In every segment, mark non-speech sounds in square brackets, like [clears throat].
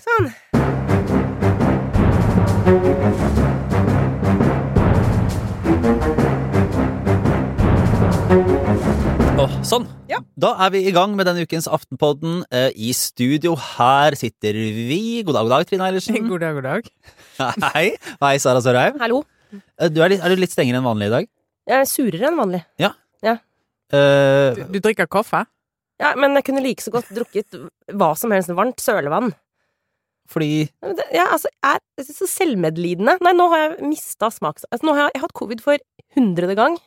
Sånn. Åh, sånn. Ja. Da er vi i gang med denne ukens Aftenpodden. Eh, I studio her sitter vi. God dag, god dag, Trine Eilertsen. [laughs] God dag, god dag. Hei. Hei, Sara Sørheim. Hallo. Eh, Du er, litt, er du litt strengere enn vanlig i dag? Jeg er surere enn vanlig. Eh, Du, du drikker kaffe? Ja, Men jeg kunne like så godt drukket hva som helst varmt sølevann. Fordi Men det- Jeg altså, er så selvmedlidende. Nei, nå har jeg mista smaks... Altså, nå har jeg, jeg har hatt covid for hundrede gang.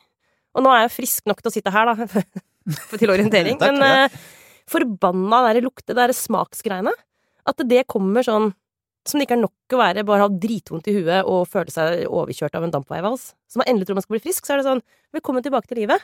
Og nå er jeg frisk nok til å sitte her, da. [laughs] for- til orientering. [laughs] Takk, Men ja. eh, forbanna der lukte, det smaksgreiene. At det kommer sånn som det ikke er nok å være bare ha dritvondt i huet og føle seg overkjørt av en dampveivals. Så man endelig tror man skal bli frisk, så er det sånn Velkommen tilbake til livet.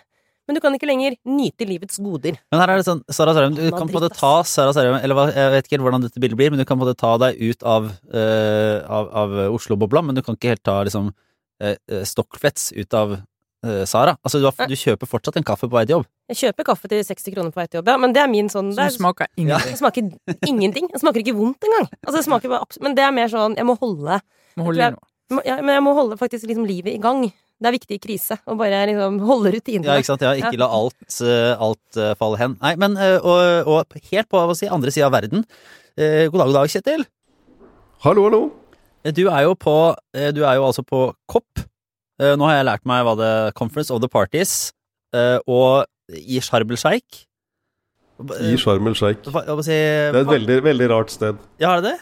Men du kan ikke lenger nyte livets goder. Men her er det sånn, Sara Sørheim, du kan på en måte ta Sara Sørheim Eller jeg vet ikke helt hvordan dette bildet blir, men du kan på en måte ta deg ut av, uh, av, av Oslo-bobla, men du kan ikke helt ta liksom uh, Stockflets stokkflets ut av eh, Sara. Altså, du, har, du kjøper fortsatt en kaffe på vei til jobb. Jeg kjøper kaffe til 60 kroner på vei til jobb, ja, men det er min sånn det Som er, smaker ingenting. Det smaker ingenting. Det smaker ikke vondt engang. Altså, det smaker bare absolutt. Men det er mer sånn Jeg må holde Må holde jeg jeg, ja, Men jeg må holde faktisk liksom livet i gang. Det er viktig i krise å bare liksom holde rutinene. Ja, ikke sant? Ja, ikke la alt, eh, alt eh, falle hen. Nei, men eh, og, og helt på hva si, andre sida av verden. Eh, god dag, god dag, Kjetil. Hallo, hallo. Du er jo på Du er jo altså på COP. Eh, Nå har jeg lært meg hva det Conference of the Parties, eh, og i Sharm el Sheikh. I Sharm el Sheikh. Det er et veldig, veldig rart sted. Ja, er det det?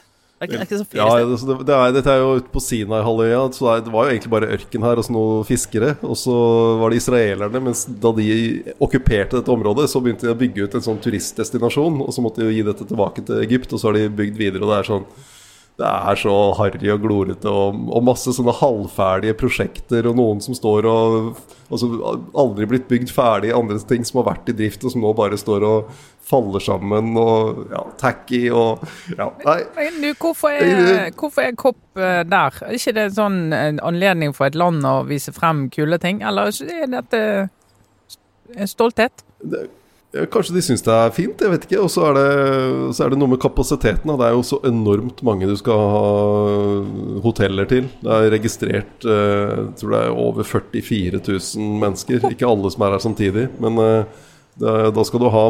Ja, det, det, er, Dette er jo ute på Sinai-halvøya, så det var jo egentlig bare ørken her og så noen fiskere. Og så var det israelerne, mens da de okkuperte dette området, så begynte de å bygge ut en sånn turistdestinasjon, og så måtte de jo gi dette tilbake til Egypt, og så har de bygd videre, og det er sånn det er så harry og glorete og, og masse sånne halvferdige prosjekter og noen som står og Altså aldri blitt bygd ferdig, andre ting som har vært i drift og som nå bare står og faller sammen og ja, tacky og Ja, nei. Men du, hvorfor er, hvorfor er kopp eh, der? Er ikke det sånn en anledning for et land å vise frem kule ting, eller er dette en stolthet? Det, kanskje de syns det er fint, jeg vet ikke. Og så er, det, er det noe med kapasiteten. Det er jo så enormt mange du skal ha hoteller til. Det er registrert eh, jeg tror det er over 44 000 mennesker. Ikke alle som er her samtidig. Men eh, er- da skal du ha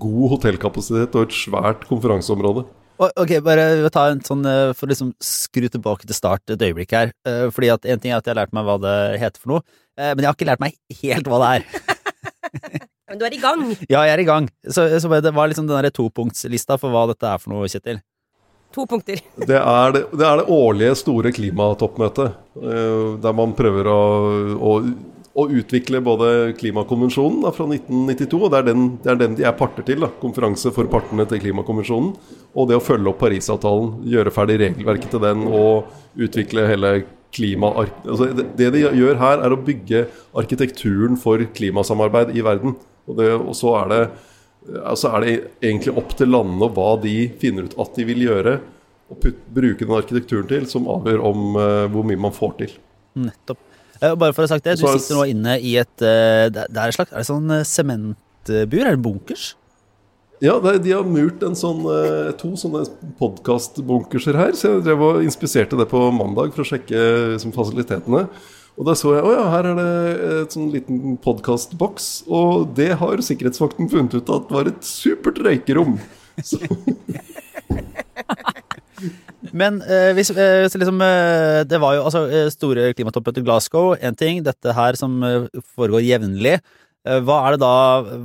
god hotellkapasitet og et svært konferanseområde. Ok, bare ta en sånn eh, For å liksom skru tilbake til start et øyeblikk her. Eh, Fordi at En ting er at jeg har lært meg hva det heter for noe, eh, men jeg har ikke lært meg helt hva det er. [laughs] Men du er i gang. [laughs] Ja, jeg er i gang. Så, så det var liksom den der topunktslista for hva dette er for noe, Kjetil. To punkter. [laughs] Det er det, det, er det årlige store klimatoppmøtet. eh, der man prøver å, å, å utvikle både klimakonvensjonen da, fra 1992, og det er, den, det er den de er parter til. Da, konferanse for partene til klimakonvensjonen. Og det å følge opp Parisavtalen, gjøre ferdig regelverket til den og utvikle hele klimaark... Altså, det, det de gjør her, er å bygge arkitekturen for klimasamarbeid i verden. Og, det, og så er det Altså er det egentlig opp til landene og hva de finner ut at de vil gjøre, og putt, bruke den arkitekturen til, som avgjør om uh, hvor mye man får til. Nettopp. Eh, Bare for å ha sagt det, du er sitter nå inne i et eh, Det er et slags Er det sånn sementbur? Er det bunkers? Ja, de har murt en sånn, to sånne podkastbunkerser her, så jeg drev og inspiserte det på mandag for å sjekke liksom, fasilitetene. Og da så jeg å ja, her er det et sånn liten podkastboks, og det har sikkerhetsvakten funnet ut at var et supert røykerom. Så, [laughs] Men eh, hvis, eh, liksom, eh, det var jo altså eh, store klimatoppmøte i Glasgow, én ting. Dette her som eh, foregår jevnlig. Eh, hva er det da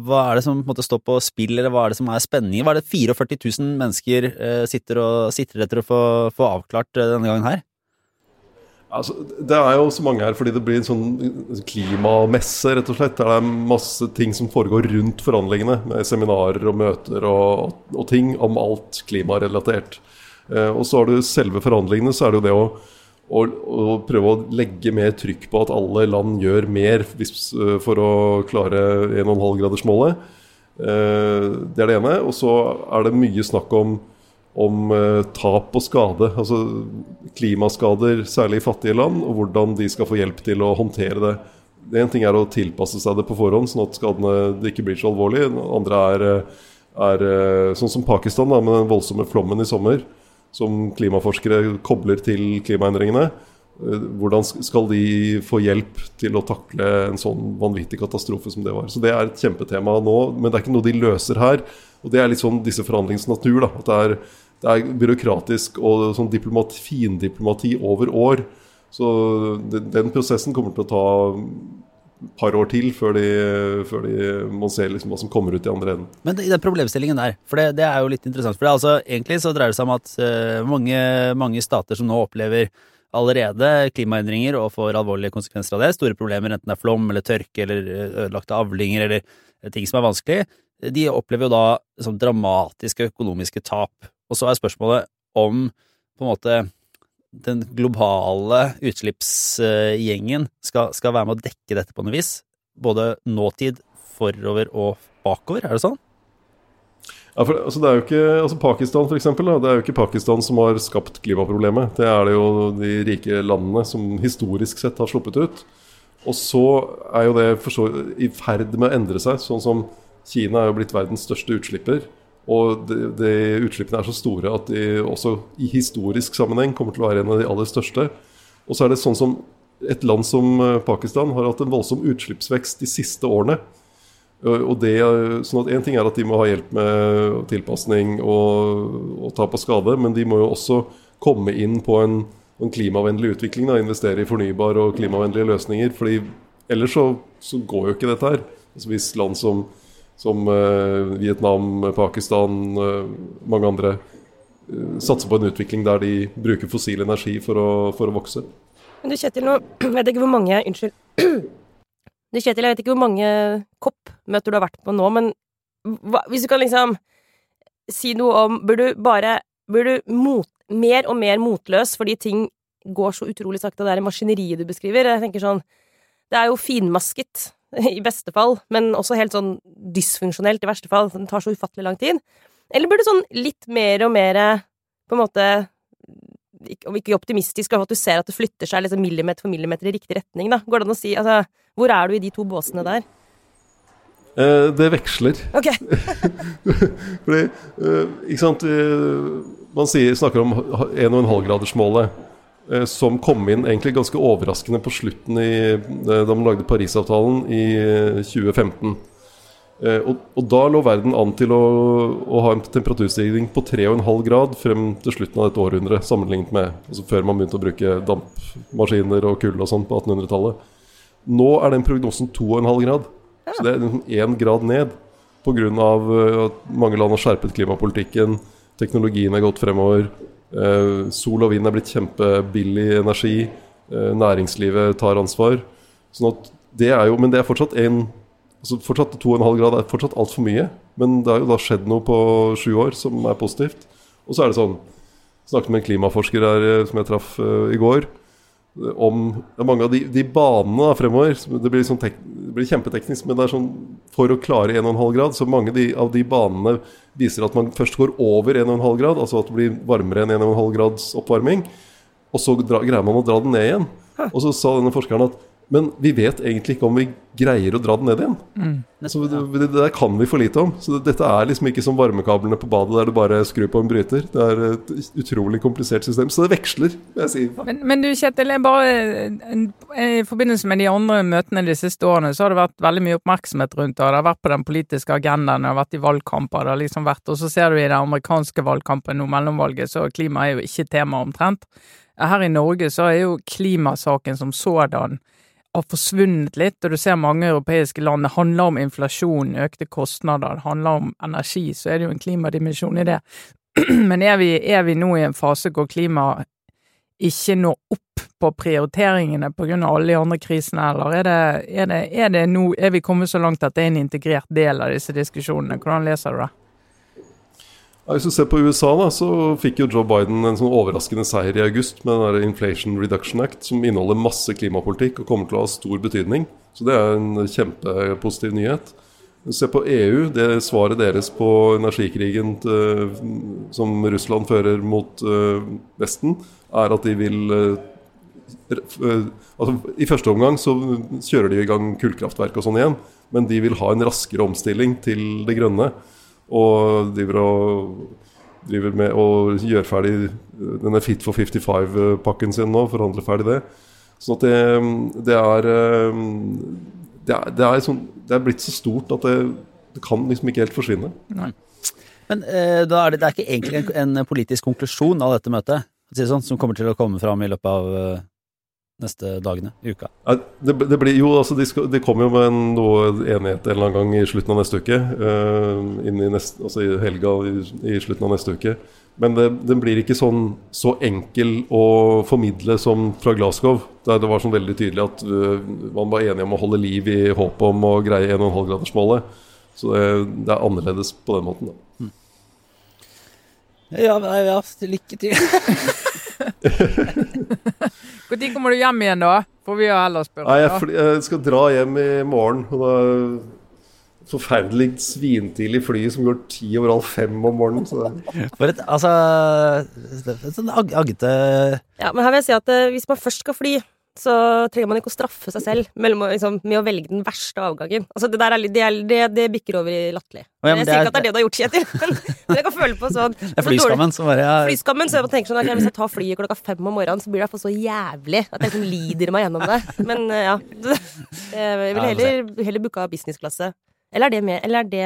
Hva er det som på en måte står på spill, eller hva er det som er spenningen? Hva er det 44 000 mennesker sitter, og, sitter etter å få, få avklart denne gangen her? Altså, det er jo så mange her fordi det blir en sånn klimamesse, rett og slett. Der det er masse ting som foregår rundt forhandlingene, med seminarer og møter og, og ting om alt klimarelatert. Eh, og så har du selve forhandlingene, så er det jo det å, å, å prøve å legge mer trykk på at alle land gjør mer hvis, eh, for å klare 1,5-gradersmålet. Eh, det er det ene. Og så er det mye snakk om om eh, tap og skade, altså klimaskader, særlig i fattige land, og hvordan de skal få hjelp til å håndtere det. En ting er å tilpasse seg det på forhånd, sånn at skadene ikke blir så alvorlige. Andre er, eh, er eh, sånn som Pakistan, da, med den voldsomme flommen i sommer. som klimaforskere kobler til klimaendringene. Hvordan skal de få hjelp til å takle en sånn vanvittig katastrofe som det var. Så Det er et kjempetema nå, men det er ikke noe de løser her. Og Det er litt sånn disse forhandlingens natur. da, at Det er, det er byråkratisk og sånn diplomat, findiplomati over år. Så den, den prosessen kommer til å ta et par år til før, de, før de, man ser liksom hva som kommer ut i andre enden. Men i den problemstillingen der, for det, det er jo litt interessant. For det altså, egentlig så dreier det seg om at uh, mange, mange stater som nå opplever allerede klimaendringer og får alvorlige konsekvenser av det, store problemer, enten det er flom eller tørke eller eh, ødelagte avlinger eller eh, ting som er vanskelig, de opplever jo da sånn dramatiske økonomiske tap. Og så er spørsmålet om på en måte den globale utslippsgjengen skal, skal være med å dekke dette på noe vis, både nåtid, forover og bakover, er det sånn? Ja, for, altså, det er jo ikke, altså Pakistan for eksempel, da, det er jo ikke Pakistan som har skapt klimaproblemet. Det er det jo de rike landene som historisk sett har sluppet ut. Og så er jo det så, i ferd med å endre seg. Sånn som Kina er jo blitt verdens største utslipper. Og de, de utslippene er så store at de også i historisk sammenheng kommer til å være en av de aller største. Og så er det sånn som et land som eh, Pakistan har hatt en voldsom utslippsvekst de siste årene. Og det, sånn at Én ting er at de må ha hjelp med tilpasning og, og tap av skade, men de må jo også komme inn på en, en klimavennlig utvikling. Da, investere i fornybar og klimavennlige løsninger. fordi Ellers så, så går jo ikke dette her. Altså Hvis land som, som uh, Vietnam, Pakistan, uh, mange andre satser på en utvikling der de bruker fossil energi for å, for å vokse. Men du Kjetil, nå [clears throat] vet jeg ikke hvor mange Unnskyld. [clears throat] Du Kjetil, jeg vet ikke hvor mange COP-møter du har vært på nå, men hva, hvis du kan liksom si noe om Bør du bare Bør du mot, mer og mer motløs fordi ting går så utrolig sakte, det er maskineriet du beskriver? Jeg tenker sånn Det er jo finmasket, [laughs] i beste fall, men også helt sånn dysfunksjonelt i verste fall. Den tar så ufattelig lang tid. Eller burde sånn litt mer og mer på en måte om ikke optimistisk, at du ser at det flytter seg liksom millimeter for millimeter i riktig retning, da. Går det an å si altså, Hvor er du i de to båsene der? Eh, det veksler. Ok. [laughs] Fordi, eh, ikke sant Man sier, snakker om 1,5-gradersmålet, eh, som kom inn egentlig ganske overraskende på slutten i, eh, da man lagde Parisavtalen i eh, 2015. Eh, og, og da lå verden an til å, å ha en temperaturstigning på 3,5 grad frem til slutten av dette århundret, sammenlignet med altså før man begynte å bruke dampmaskiner og kull og sånn på 1800-tallet. Nå er den prognosen 2,5 grad. Så det er liksom én grad ned. Pga. at mange land har skjerpet klimapolitikken, teknologien er gått fremover. Eh, sol og vind er blitt kjempebillig energi. Eh, næringslivet tar ansvar. Sånn at det er jo, men det er fortsatt en altså fortsatt 2,5 grad er fortsatt altfor mye. Men det har jo da skjedd noe på sju år som er positivt. Og så er det sånn Snakket med en klimaforsker her eh, som jeg traff uh, i går. Om er mange av de, de banene da, fremover. Det blir, sånn tek, det blir kjempeteknisk, men det er sånn for å klare 1,5 grad. Så mange av de banene viser at man først går over 1,5 grad, altså at det blir varmere enn 1,5 grads oppvarming. Og så dra, greier man å dra den ned igjen. Og så sa denne forskeren at men vi vet egentlig ikke om vi greier å dra den ned igjen. Mm. Så det, det der kan vi for lite om. Så dette er liksom ikke som varmekablene på badet der du bare skrur på en bryter. Det er et utrolig komplisert system. Så det veksler, vil jeg si. Men, men du Kjetil, jeg bare, i forbindelse med de andre møtene de siste årene, så har det vært veldig mye oppmerksomhet rundt det. Det har vært på den politiske agendaen, det har vært i valgkamper, det har liksom vært, og så ser du i den amerikanske valgkampen nå, mellomvalget, så klima er jo ikke tema omtrent. Her i Norge så er jo klimasaken som sådan har forsvunnet litt, og du ser mange europeiske land. Det handler om inflasjon, økte kostnader, det handler om energi, så er det jo en klimadimensjon i det. [clears throat] Men er vi, er vi nå i en fase hvor klima ikke når opp på prioriteringene av alle de andre krisene, eller er det, er det, er det nå, er vi kommet så langt at det er en integrert del av disse diskusjonene? Hvordan leser du det? Hvis du ser på USA, da, så fikk jo Joe Biden en sånn overraskende seier i august med den der Inflation Reduction Act, som inneholder masse klimapolitikk og kommer til å ha stor betydning. Så det er en kjempepositiv nyhet. Ser på EU, det svaret deres på energikrigen til, som Russland fører mot uh, Vesten, er at de vil uh, altså, I første omgang så kjører de i gang kullkraftverk og sånn igjen, men de vil ha en raskere omstilling til det grønne og driver og driver med å gjøre ferdig eh, denne Fit for 55-pakken sin nå, forhandle ferdig det. Sånn at det, det er eh, det er, det, er sånn, det er blitt så stort at det, kan liksom ikke helt forsvinne. Men eh, da er det, er ikke egentlig en, en politisk konklusjon av dette møtet si sånn, som kommer til å komme fram i løpet av eh, neste dagene, uka? Ja, Det, det blir jo, altså de, skal, de kommer jo med en, noe enighet en eller annen gang i slutten av neste uke. Uh, inn i neste, altså i helga i, i slutten av neste uke. Men det, den blir ikke sånn så enkel å formidle som fra Glasgow. Der det var sånn veldig tydelig at uh, man var enige om å holde liv i håpet om å greie 1,5-gradersmålet. Så det, det er annerledes på den måten. Da. Ja, nei, ja lykke til. [laughs] [laughs] Når kommer du hjem igjen, da? Får vi jo heller spørre. Nei, jeg, fly, jeg skal dra hjem i morgen. Og det er forferdelig svintidlig fly som går ti over halv fem om morgenen. Så det, For et, altså et sånn ag aggete Ja, men her vil jeg si at eh, hvis man først skal fly, så trenger man ikke å straffe seg selv mellom, liksom, med å velge den verste avgangen. Altså, det, der er, det, er, det, det bikker over i latterlig. Å, ja, men jeg sier er- ikke at det er det du har gjort, Kjetil, [laughs] men, men jeg kan føle på sånn Det er flyskammen som bare ja, Flyskammen, så jeg tenker sånn, ok, Hvis jeg tar flyet klokka fem om morgenen, så blir det i hvert fall så jævlig at jeg liksom lider meg gjennom det. Men eh, ja. [laughs] Jeg vil heller, heller booka businessklasse. Eller er det med Eller er det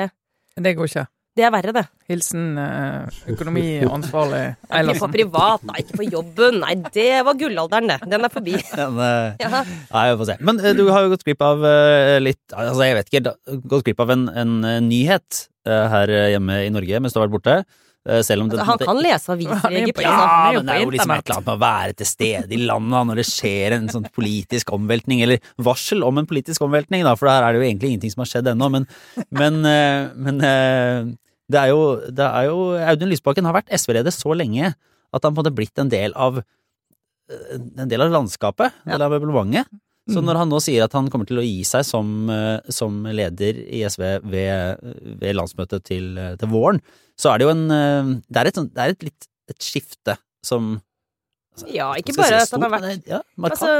Det går ikke. Det er verre, det. Hilsen økonomiansvarlig økonomiansvarlig [laughs] Ikke på privat, nei, ikke på jobben. Nei, det var gullalderen, det. Den er forbi. [laughs] men, eh, Ja. Nei, vi får se. Men eh, du har jo gått glipp av eh, litt Altså, jeg vet ikke, da- gått glipp av en, en eh, nyhet eh, her hjemme i Norge mens du har vært borte. Eh, Selv om det Altså, han kan lese aviser i Egypt. Ja, men det er jo liksom et eller annet med å være til stede i landet når det skjer en sånn politisk omveltning, eller varsel om en politisk omveltning, da, for der er det jo egentlig ingenting som har skjedd ennå. Men, men, eh, men eh, det, er jo, det er jo Audun Lysbakken har vært SV-leder så lenge at han på en måte blitt en del av en del av landskapet, en del av møblementet. Så når han nå sier at han kommer til å gi seg som, eh, som leder i SV ved, ved landsmøtet til, eh, til våren, så er det jo en eh, Det er et, det er et litt et skifte som altså, Ja, ikke bare si at han har vært ja. Altså,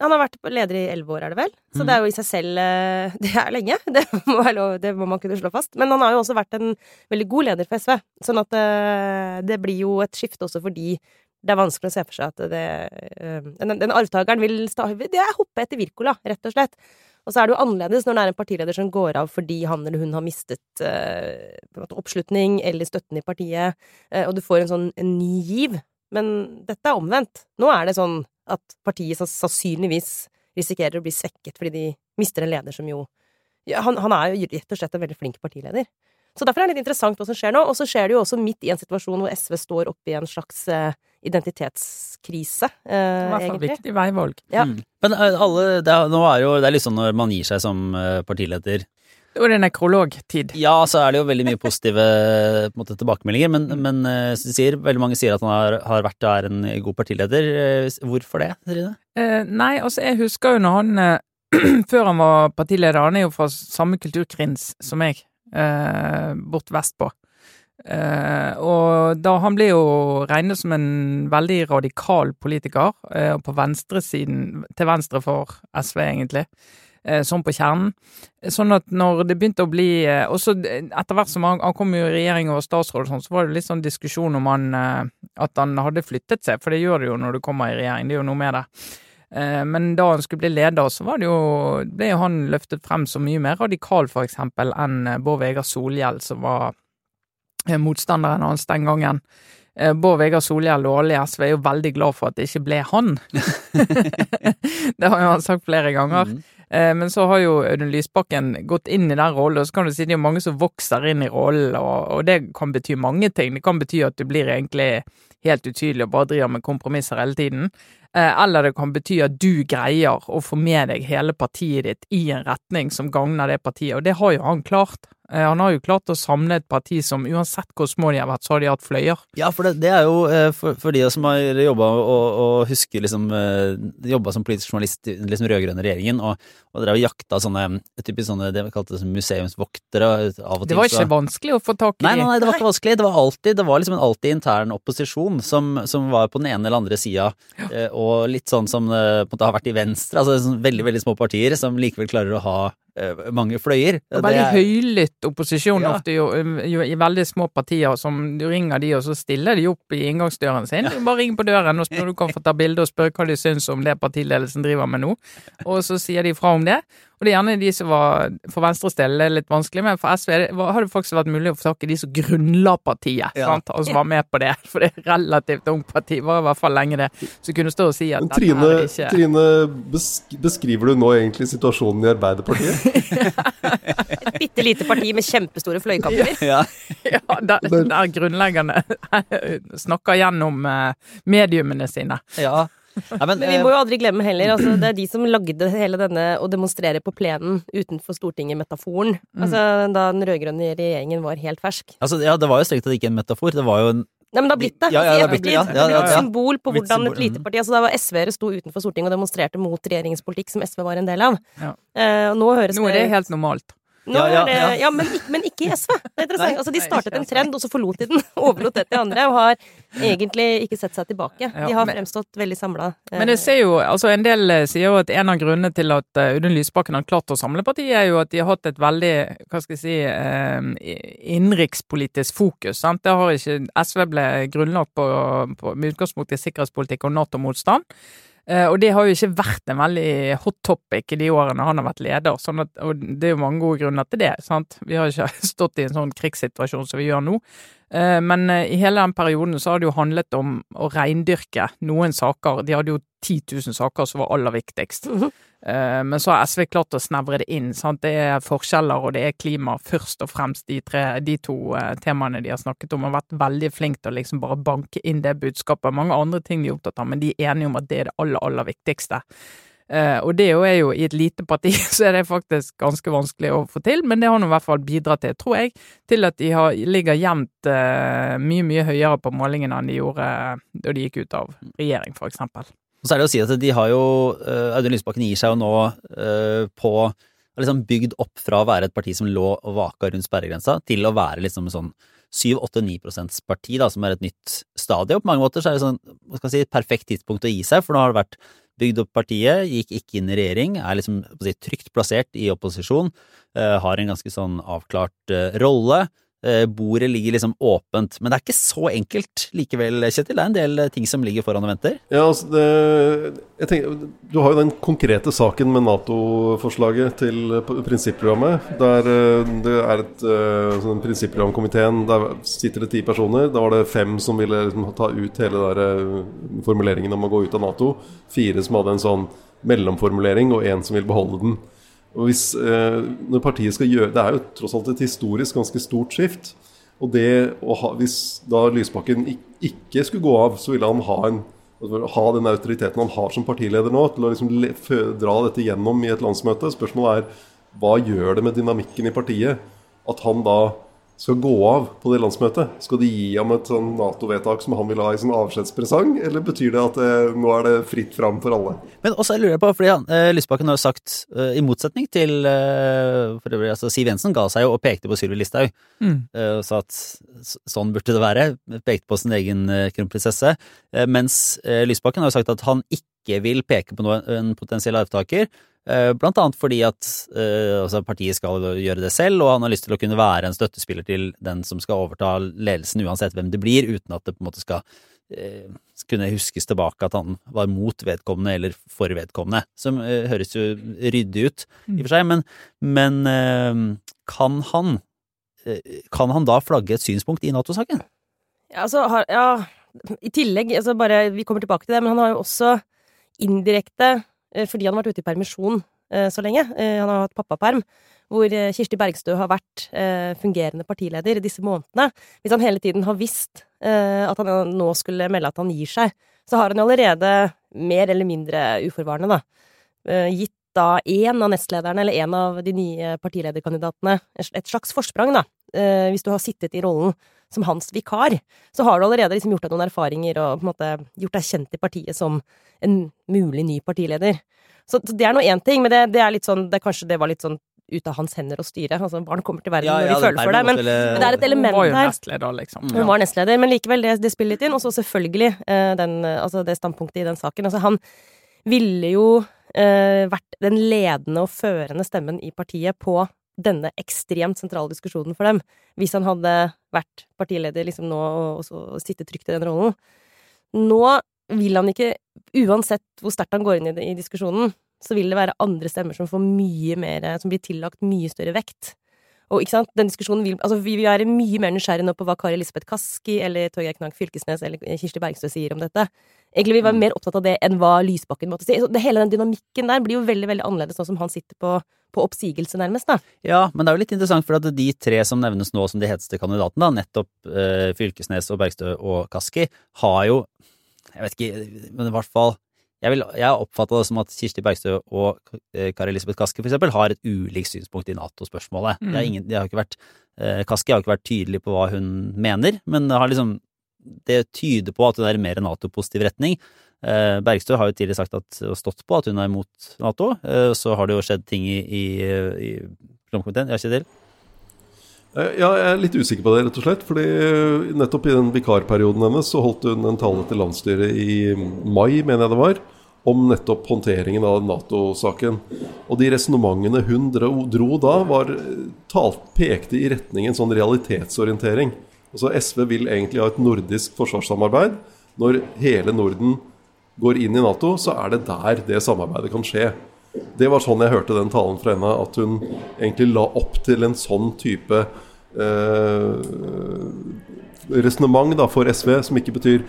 han har vært leder i elleve år, er det vel? Så Mm. det er jo i seg selv [laughs] Det er lenge. Det må, lov, det må man kunne slå fast. Men han har jo også vært en veldig god leder for SV. Sånn at det blir jo et skifte også fordi det er vanskelig å se for seg at det eh, Den, den arvtakeren vil sta, Det er hoppe etter Wirkola, rett og slett. Og så er det jo annerledes når det er en partileder som går av fordi han eller hun har mistet måte oppslutning eller støtten i partiet, eh, og du får en sånn en ny giv. Men dette er omvendt. Nå er det sånn at partiet sannsynligvis risikerer å bli svekket fordi de mister en leder som jo ja, han, han er jo rett og slett en veldig flink partileder. Så derfor er det litt interessant hva som skjer nå. Og så skjer det jo også midt i en situasjon hvor SV står oppe i en slags identitetskrise, eh, i hvert fall egentlig. viktig veivalg. Ja. Mm. Men eh, alle, det er, nå er jo, det er litt sånn når man gir seg som partileder partileder det er nekrologtid. Ja, så er det jo veldig mye positive på måte, tilbakemeldinger, men, men eh, så sier, veldig mange sier at han har, har vært og er en god partileder. Eh, Hvorfor det, Trine? Eh, nei, altså jeg husker jo når han eh, [clears throat] Før han var partileder, han er jo fra samme kulturkrins som meg, eh, bort vestpå. Eh, og da han ble jo regnet som en veldig radikal politiker, uh, på venstresiden, til venstre for SV egentlig, uh, sånn på kjernen. Sånn at når det begynte å bli uh, Også etter hvert som han, han kom i regjering og statsråd sånn, så var det litt sånn diskusjon om han at han hadde flyttet seg, for det gjør det jo når du kommer i regjering, det er jo noe med det. Men da han skulle bli leder, så var det jo, ble han løftet frem som mye mer radikal, for eksempel, enn Bård Vegar Solhjell, som var motstanderen hans den gangen. Eh, Bård Vegar Solhjell og alle i SV er jo veldig glad for at det ikke ble han. [laughs] det har jo han sagt flere ganger. Mm. Eh, Men så har jo Audun Lysbakken gått inn i den rollen, og så kan du si det er mange som vokser inn i rollen, og, og det kan bety mange ting. Det kan bety at du blir egentlig helt utydelig og bare driver med kompromisser hele tiden. Eh, Eller det kan bety at du greier å få med deg hele partiet ditt i en retning som gagner det partiet, og det har jo han klart. Eh, Han har jo klart å samle et parti som uansett hvor små de har vært, så har de hatt fløyer. Ja, for det, det er jo eh, for, for de som har jobba og, og husker liksom eh, Jobba som politisk journalist i liksom rød-grønne regjeringen, og, og drev og jakta sånne typisk sånne det vi kalte det, museumsvoktere av og til. Det var så- ikke vanskelig å få tak i Nei, nei, nei, det var ikke vanskelig. Det var alltid, det var liksom en alltid intern opposisjon som, som var på den ene eller andre sida, ja. og litt sånn som det på en måte har vært i Venstre, altså sånn veldig veldig små partier som likevel klarer å ha mange fløyer. Og er veldig er- høylytt opposisjon Ja. ofte jo, jo, i veldig små partier som du ringer de, og så stiller de opp i inngangsdøren sin. Du bare ring på døren og spør du kan få ta bilde og spørre hva de syns om det partiledelsen driver med nå. Og så sier de fra om det. Og det er gjerne de som var For Venstres del er litt vanskelig, men for SV det- har det faktisk vært mulig å få tak i de som grunnla partiet, Ja. sant? og som var med på det. [laughs] For det er relativt ungt parti, var i hvert fall lenge det. Så kunne stå og si at Men Trine, her er ikke Trine besk beskriver du nå egentlig situasjonen i Arbeiderpartiet? [laughs] Et bitte lite parti med kjempestore fløykamper. [laughs] Ja. Ja, der, der grunnleggende snakker gjennom eh, mediumene sine. ja. Nei, men, Men vi eh, må jo aldri glemme heller, altså, det er de som lagde hele denne å demonstrere på plenen utenfor Stortinget-metaforen. Altså da den rød-grønne regjeringen var helt fersk. altså, ja, det var jo strengt tatt ikke en metafor, det var jo en Nei, men det har blitt det. Ja, ja, Altså, det har blitt ja, ja, Det blitt ja. et symbol på hvordan et lite parti Altså da var SV-ere sto utenfor Stortinget og demonstrerte mot regjeringens politikk, som SV var en del av. Ja. Eh, og nå høres Nå er det helt normalt. Ja, ja, det, ja. ja, men, men ikke i SV. Det er interessant. Nei. Altså, de startet en trend, og så forlot de den. Overlot det til andre, og har egentlig ikke sett seg tilbake. De har men- fremstått veldig samla. Men jeg ser jo, altså en del eh, sier jo at en av grunnene til at eh, Audun Lysbakken har klart å samle partiet, er jo at de har hatt et veldig, hva skal jeg si, eh, innenrikspolitisk fokus. Sant? Det har ikke SV ble grunnlagt på, på, med utgangspunkt i sikkerhetspolitikk og Nato-motstand. Eh, og det har jo ikke vært en veldig hot topic i de årene han har vært leder, sånn at, og det er jo mange gode grunner til det. sant? Vi har ikke [laughs] stått i en sånn krigssituasjon som vi gjør nå. Eh, Men eh, i hele den perioden så har det jo handlet om å reindyrke noen saker. De hadde jo 10 000 saker som var aller viktigst. Mhm. Eh, Men så har SV klart å snevre det inn. sant? Det er forskjeller, og det er klima først og fremst de, tre, de to eh, temaene de har snakket om. Og vært veldig flinke til å liksom bare banke inn det budskapet. Mange andre ting de er opptatt av, men de er enige om at det er det aller, aller viktigste. Uh, og det er jo i et lite parti, [laughs] så er det faktisk ganske vanskelig å få til, men det har nå i hvert fall bidratt til, tror jeg, til at de har, ligger jevnt uh, mye, mye høyere på målingene enn de gjorde da de gikk ut av regjering, for eksempel. Og så er det å si at de har jo eh, Audun Lysbakken gir seg jo nå eh, på liksom bygd opp fra å være et parti som lå og vaka rundt sperregrensa, til å være liksom sånn 7-8-9 prosents parti da, som er et nytt stadie. På mange måter så er det sånn, hva skal jeg si, perfekt tidspunkt å gi seg, for nå har det vært bygd opp partiet, gikk ikke inn i regjering, er liksom si, trygt plassert i opposisjon, eh, har en ganske sånn avklart rolle. Eh, bordet ligger liksom åpent, men det er ikke så enkelt likevel, Kjetil. Det er en del eh, ting som ligger foran og venter. Ja, altså det, tenker, Du har jo den konkrete saken med Nato-forslaget til p- prinsipprogrammet. Der eh, det er et eh, sånn prinsipprogramkomiteen Der sitter det ti personer. Da var det fem som ville liksom, ta ut hele der, eh, formuleringen om å gå ut av Nato. Fire som hadde en sånn mellomformulering, og én som vil beholde den. Og hvis, eh, når partiet skal gjøre Det er jo tross alt et historisk ganske stort skift. Og det å ha, Hvis da Lysbakken ikke skulle gå av, så ville han ha, en, ha den autoriteten han har som partileder nå, til å liksom le, dra dette gjennom i et landsmøte. Spørsmålet er hva gjør det med dynamikken i partiet at han da skal gå av på det landsmøtet? Skal de gi ham et sånn Nato-vedtak som han vil ha i sin avskjedspresang, eller betyr det at eh, nå er det fritt fram for alle? Men også lurer jeg på, fordi han, eh, Lysbakken har jo sagt, eh, i motsetning til eh, for øvrig, altså Siv Jensen ga seg jo og pekte på Sylvi Listhaug, Mm. eh, og sa at sånn burde det være, pekte på sin egen eh, kronprinsesse, eh, mens eh, Lysbakken har jo sagt at han ikke vil peke på noen, en potensiell arvtaker, eh, blant annet fordi at eh, altså partiet skal gjøre det selv, og han har lyst til å kunne være en støttespiller til den som skal overta ledelsen, uansett hvem det blir, uten at det på en måte skal eh, kunne huskes tilbake at han var mot vedkommende eller for vedkommende, som eh, høres jo ryddig ut i og for seg, men, men eh, kan han eh, kan han da flagge et synspunkt i Nato-saken? Ja, altså, ja, i tillegg, altså bare, vi kommer tilbake til det, men han har jo også indirekte, eh, fordi han har vært ute i permisjon eh, så lenge, eh, han har hatt pappaperm, hvor eh, Kirsti Bergstø har vært eh, fungerende partileder disse månedene. Hvis han hele tiden har visst eh, at han nå skulle melde at han gir seg, så har han allerede mer eller mindre uforvarende, da, eh, gitt da én av nestlederne, eller en av de nye partilederkandidatene, et slags forsprang, da. Eh, hvis du har sittet i rollen som hans vikar, så har du allerede liksom gjort deg noen erfaringer og på en måte gjort deg kjent i partiet som en mulig ny partileder. Så, så det er nå én ting, men det, det er litt sånn det, Kanskje det var litt sånn ut av hans hender å styre. Altså, barn kommer til verden Ja, når ja, de føler for det. Men, men det er et Hun var jo nestleder, liksom. Hun var nestleder, men likevel, det, det spiller litt inn. Og så selvfølgelig eh, den, altså det standpunktet i den saken. Altså, han ville jo eh, vært den ledende og førende stemmen i partiet på denne ekstremt sentrale diskusjonen for dem, hvis han hadde vært partileder liksom nå og, og, så sittet trygt i den rollen. Nå vil han ikke, uansett hvor sterkt han går inn i, i diskusjonen, så vil det være andre stemmer som får mye mer, som blir tillagt mye større vekt. Og ikke sant, den diskusjonen vil, altså Vi vil være mye mer nysgjerrige nå på hva Kari Elisabeth Kaski eller Torgeir Knag Fylkesnes eller Kirsti Bergstø sier om dette. Egentlig vil vi være mer opptatt av det enn hva Lysbakken måtte si. Så det, hele den dynamikken der blir jo veldig veldig annerledes nå som han sitter på, på oppsigelse, nærmest. da. Ja, men det er jo litt interessant, for at de tre som nevnes nå som de heteste kandidatene, da, nettopp eh, Fylkesnes og Bergstø og Kaski, har jo Jeg vet ikke, men i hvert fall Jeg, vil- jeg har oppfatta det som at Kirsti Bergstø og eh, Kari Elisabeth Kaski for eksempel har et ulikt synspunkt i Nato-spørsmålet. Mm. Ingen- de har ikke vært eh, Kaski har ikke vært tydelig på hva hun mener, men det har liksom det tyder på at hun er i mer Nato-positiv retning. Eh, Bergstø har jo tidligere sagt at, og stått på at hun er imot Nato. Eh, så har det jo skjedd ting i, i, i programkomiteen. Ja, Kjetil? Eh, Ja, jeg er litt usikker på det, rett og slett. fordi nettopp i den vikarperioden hennes så holdt hun en tale til landsstyret i mai, mener jeg det var, om nettopp håndteringen av Nato-saken. Og de resonnementene hun dro, dro da, var talt, pekte i retning en sånn realitetsorientering. Altså SV vil egentlig ha et nordisk forsvarssamarbeid. Når hele Norden går inn i Nato, så er det der det samarbeidet kan skje. Det var sånn jeg hørte den talen fra henne, at hun egentlig la opp til en sånn type eh, resonnement for SV, som ikke betyr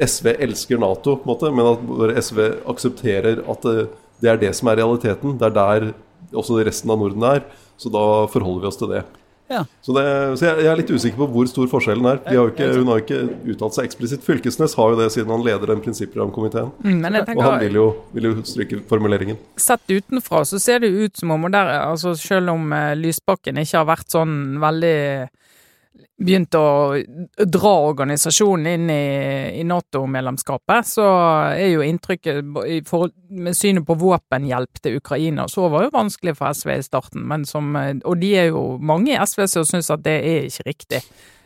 SV elsker Nato, på en måte, men at SV aksepterer at det, det er det som er realiteten. Det er der også resten av Norden er. Så da forholder vi oss til det. Ja. Så, det, så jeg, jeg er litt usikker på hvor stor forskjellen er. De har ikke, hun har jo ikke uttalt seg eksplisitt. Fylkesnes har jo det siden han leder den prinsipprogramkomiteen. Mm, Og han vil jo, vil jo stryke formuleringen. sett utenfra så ser det ut som om, der, altså selv om eh, Lysbakken ikke har vært sånn veldig begynt å dra organisasjonen inn i, i Nato-medlemskapet, så er jo inntrykket forhold, med synet på våpenhjelp til Ukraina, så var jo vanskelig for SV i starten, men som, og de er jo mange i SV som syns at det er ikke riktig.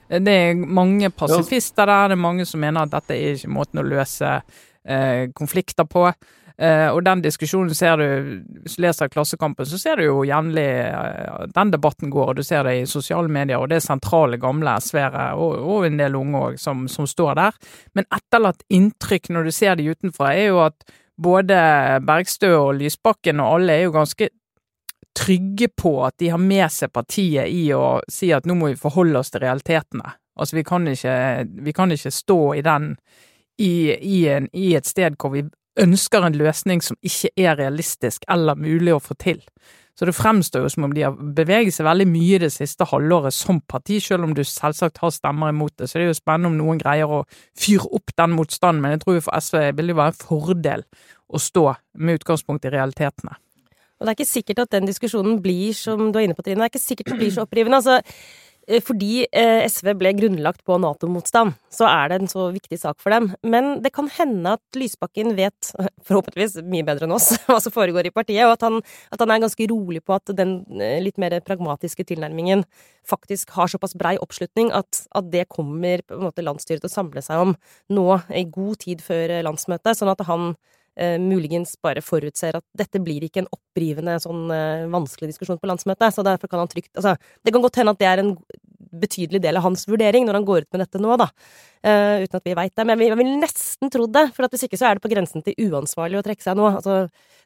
Det er mange pasifister der, det er mange som mener at dette er ikke måten å løse eh, konflikter på. Eh, og den diskusjonen ser du, hvis du leser Klassekampen, så ser du jo jevnlig eh, den debatten går, og du ser det i sosiale medier, og det er sentrale gamle SV-ere, og, og en del unge òg, som, som står der. Men etterlatt inntrykk når du ser de utenfra, er jo at både Bergstø og Lysbakken og alle er jo ganske trygge på at de har med seg partiet i å si at nå må vi forholde oss til realitetene. Altså, vi kan ikke, vi kan ikke stå i den i, i, en, i et sted hvor vi ønsker en løsning som ikke er realistisk eller mulig å få til. Så det fremstår jo som om de har beveget seg veldig mye det siste halvåret som parti, selv om du selvsagt har stemmer imot det. Så det er jo spennende om noen greier å fyre opp den motstanden, men jeg tror jo for SV vil det være en fordel å stå med utgangspunkt i realitetene. Og det er ikke sikkert at den diskusjonen blir som du er inne på, Trine. Det er ikke sikkert det blir så opprivende. Altså, fordi eh, SV ble grunnlagt på Nato-motstand, så er det en så viktig sak for dem. Men det kan hende at Lysbakken vet, [laughs] forhåpentligvis mye bedre enn oss, [laughs] hva som foregår i partiet, og at han, at han er ganske rolig på at den eh, litt mer pragmatiske tilnærmingen faktisk har såpass brei oppslutning at, at det kommer på en måte landsstyret til å samle seg om nå i god tid før eh, landsmøtet, sånn at han eh, muligens bare forutser at dette blir ikke en opprivende, sånn eh, vanskelig diskusjon på landsmøtet, så derfor kan han trygt Altså, det kan godt hende at det er en betydelig del av hans vurdering når han går ut med dette nå, da. Eh, uten at vi veit det. Men jeg vil, vil nesten trodd det, for at hvis ikke så er det på grensen til uansvarlig å trekke seg nå. Altså,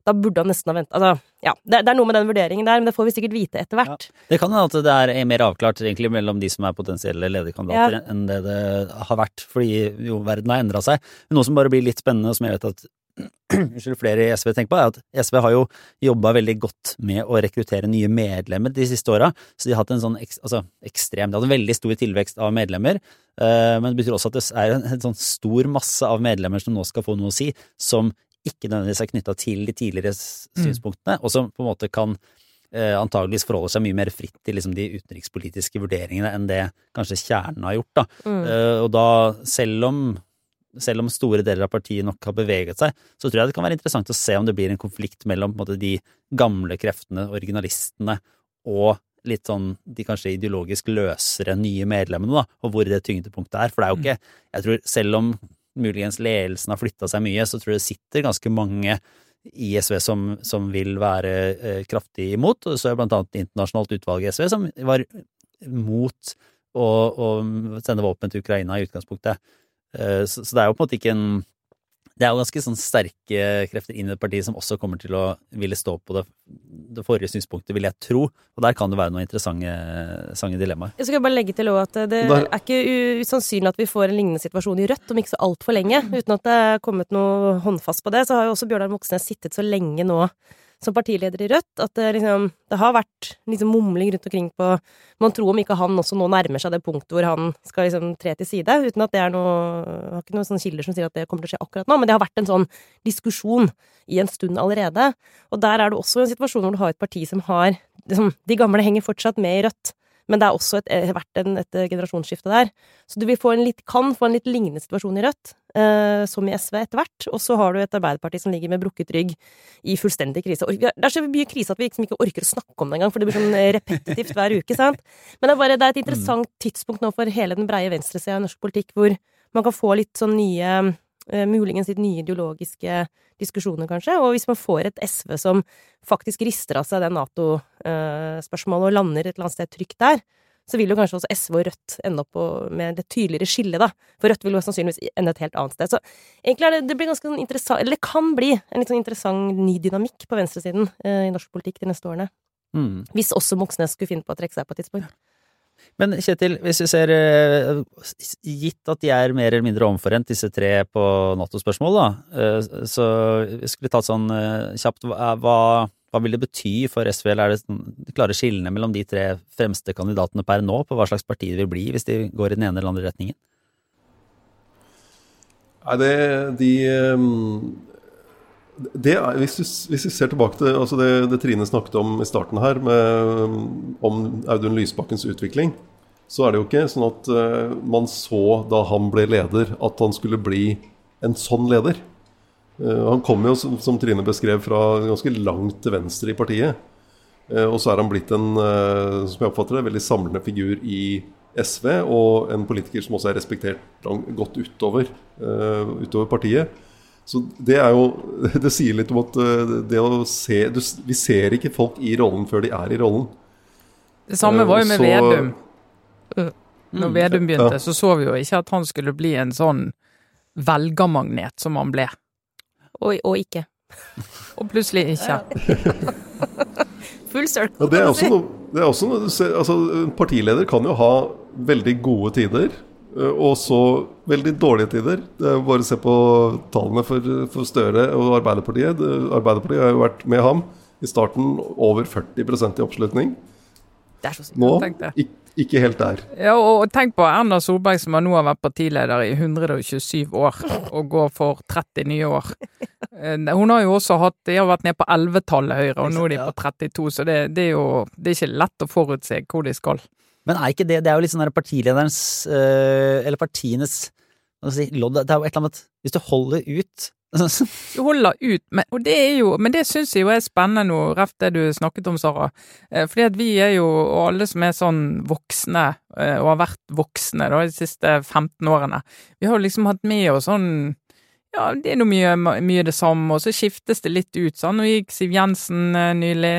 da burde han nesten ha venta Altså, ja. Det, det er noe med den vurderingen der, men det får vi sikkert vite etter hvert. Det kan hende at det er mer avklart egentlig mellom de som er potensielle lederkandidater, enn det det har vært, fordi jo, verden har endra seg. Men noe som bare blir litt spennende, og som jeg vet at [clears throat] flere i SV tenker på, er at SV har jo jobba veldig godt med å rekruttere nye medlemmer de siste åra. Så de har hatt en sånn altså, ekstrem De har hatt en veldig stor tilvekst av medlemmer. eh, men det betyr også at det er en, en sånn stor masse av medlemmer som nå skal få noe å si, som ikke nødvendigvis er knytta til de tidligere synspunktene, Mm. synspunktene, og som på en måte kan eh, antageligvis forholder seg mye mer fritt til liksom, de utenrikspolitiske vurderingene enn det kanskje kjernen har gjort. Da. Mm. Eh, og da, selv om, selv om store deler av partiet nok har beveget seg, så tror jeg det kan være interessant å se om det blir en konflikt mellom på en måte, de gamle kreftene, originalistene, og litt sånn de kanskje ideologisk løsere nye medlemmene, da, og hvor det tyngdepunktet er. For det er jo ikke Jeg tror selv om muligens ledelsen har flytta seg mye, så tror jeg det sitter ganske mange i SV som, som vil være eh, kraftig imot. Og så er blant annet internasjonalt utvalg i SV som var mot å, å sende våpen til Ukraina i utgangspunktet. Eh, så, så det er jo på en måte ikke en det er jo ganske sånn sterke krefter inn i et parti som også kommer til å ville stå på det, det forrige synspunktet, vil jeg tro. Og der kan det være noen interessante, interessante dilemmaer. Jeg skal bare legge til at det er ikke usannsynlig at vi får en lignende situasjon i Rødt om ikke så altfor lenge. Uten at det er kommet noe håndfast på det, så har jo også Bjørnar Moxnes sittet så lenge nå som partileder i Rødt at det, liksom, det har vært liksom mumling rundt omkring på Man tror om ikke han også nå nærmer seg det punktet hvor han skal liksom tre til side, uten at det er noe Jeg har ikke noen sånne kilder som sier at det kommer til å skje akkurat nå, men det har vært en sånn diskusjon i en stund allerede. Og der er det også en situasjon hvor du har et parti som har liksom, De gamle henger fortsatt med i Rødt. Men det er også et, eh, vært en, et generasjonsskifte der. Så du få en litt, kan få en litt lignende situasjon i Rødt, eh, som i SV etter hvert. Og så har du et Arbeiderparti som ligger med brukket rygg i fullstendig krise. Det er så mye krise at vi liksom ikke orker å snakke om det engang, for det blir sånn eh, repetitivt hver uke. sant? Men det er bare det er et interessant tidspunkt nå for hele den breie venstresida i norsk politikk, hvor man kan få litt sånn nye eh, Muligens litt nye ideologiske diskusjoner, kanskje. Og hvis man får et SV som faktisk rister av seg det Nato-spørsmålet og lander et eller annet sted trygt der, så vil jo kanskje også SV og Rødt ende opp med det tydeligere skille, da. For Rødt vil jo sannsynligvis ende et helt annet sted. Så egentlig det, det blir ganske sånn interessant Eller det kan bli en litt sånn interessant ny dynamikk på venstresiden eh, i norsk politikk de neste årene. Mm. Hvis også Moxnes skulle finne på å trekke seg på et tidspunkt. Men Kjetil, hvis vi ser eh, Gitt at de er mer eller mindre omforent, disse tre på Nato-spørsmål, da, så skulle vi tatt sånn eh, kjapt hva, hva- vil det bety for SV, eller er det sånn klare skillene mellom de tre fremste kandidatene per nå, på hva slags parti det vil bli hvis de går i den ene eller andre retningen? Nei, det de er, hvis, du, hvis vi ser tilbake til altså det, det Trine snakket om i starten her, med, om Audun Lysbakkens utvikling, så er det jo ikke sånn at uh, man så da han ble leder, at han skulle bli en sånn leder. Uh, han kom jo, som, som Trine beskrev, fra ganske langt til venstre i partiet. Uh, og så er han blitt en, som jeg oppfatter det, veldig samlende figur i SV, og en politiker som også er respektert godt utover, utover partiet. Så det er jo [laughs] Det sier litt om at eh, det å se du, Vi ser ikke folk i rollen før de er i rollen. Det samme var jo med Så- Vedum. Når Mm. Vedum begynte, Ja. så så vi jo ikke at han skulle bli en sånn velgermagnet som han ble. Og, og ikke. Og plutselig ikke. [laughs] Full circle. Ja, det, er også noe, det er også noe du ser altså, En partileder kan jo ha veldig gode tider, eh, og så veldig dårlige tider. Det er bare å se på tallene for, for Støre og Arbeiderpartiet. Arbeiderpartiet har jo vært med ham i starten over 40% i oppslutning. Det er så sykt. Nå Tenk det. ik ikke helt der. Ja, og og tenk på Erna Solberg som nå har vært partileder i 127 år, og går for 30 nye år. Eh, Hun har jo også hatt De har vært ned på 11-tallet Høyre, og nå er de på 32, så det, det er jo Det er ikke lett å forutse hvor de skal. Men er ikke det Det er jo litt sånn der partilederens eh, Eller partienes si, lodd Det er jo et eller annet Hvis du holder ut [laughs] Du holder ut, men, og det er jo, men det syns jeg jo er spennende nå, rett det du snakket om, Sara. Eh, Fordi at vi er jo, og alle som er sånn voksne, eh, og har vært voksne da, de siste 15 årene, vi har jo liksom hatt med oss sånn ja, det er noe mye, mye det samme, og så skiftes det litt ut. sånn. Nå gikk Siv Jensen nylig,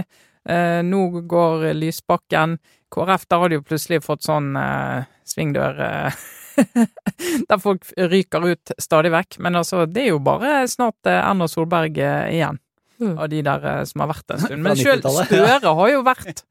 nå går Lysbakken. KrF, der har de jo plutselig fått sånn eh, svingdør eh, [laughs] der folk ryker ut stadig vekk. Men altså, det er jo bare snart eh, Erna Solberg eh, igjen, Mm. av de der eh, som har vært en stund. [laughs] Men sjøl Støre har jo vært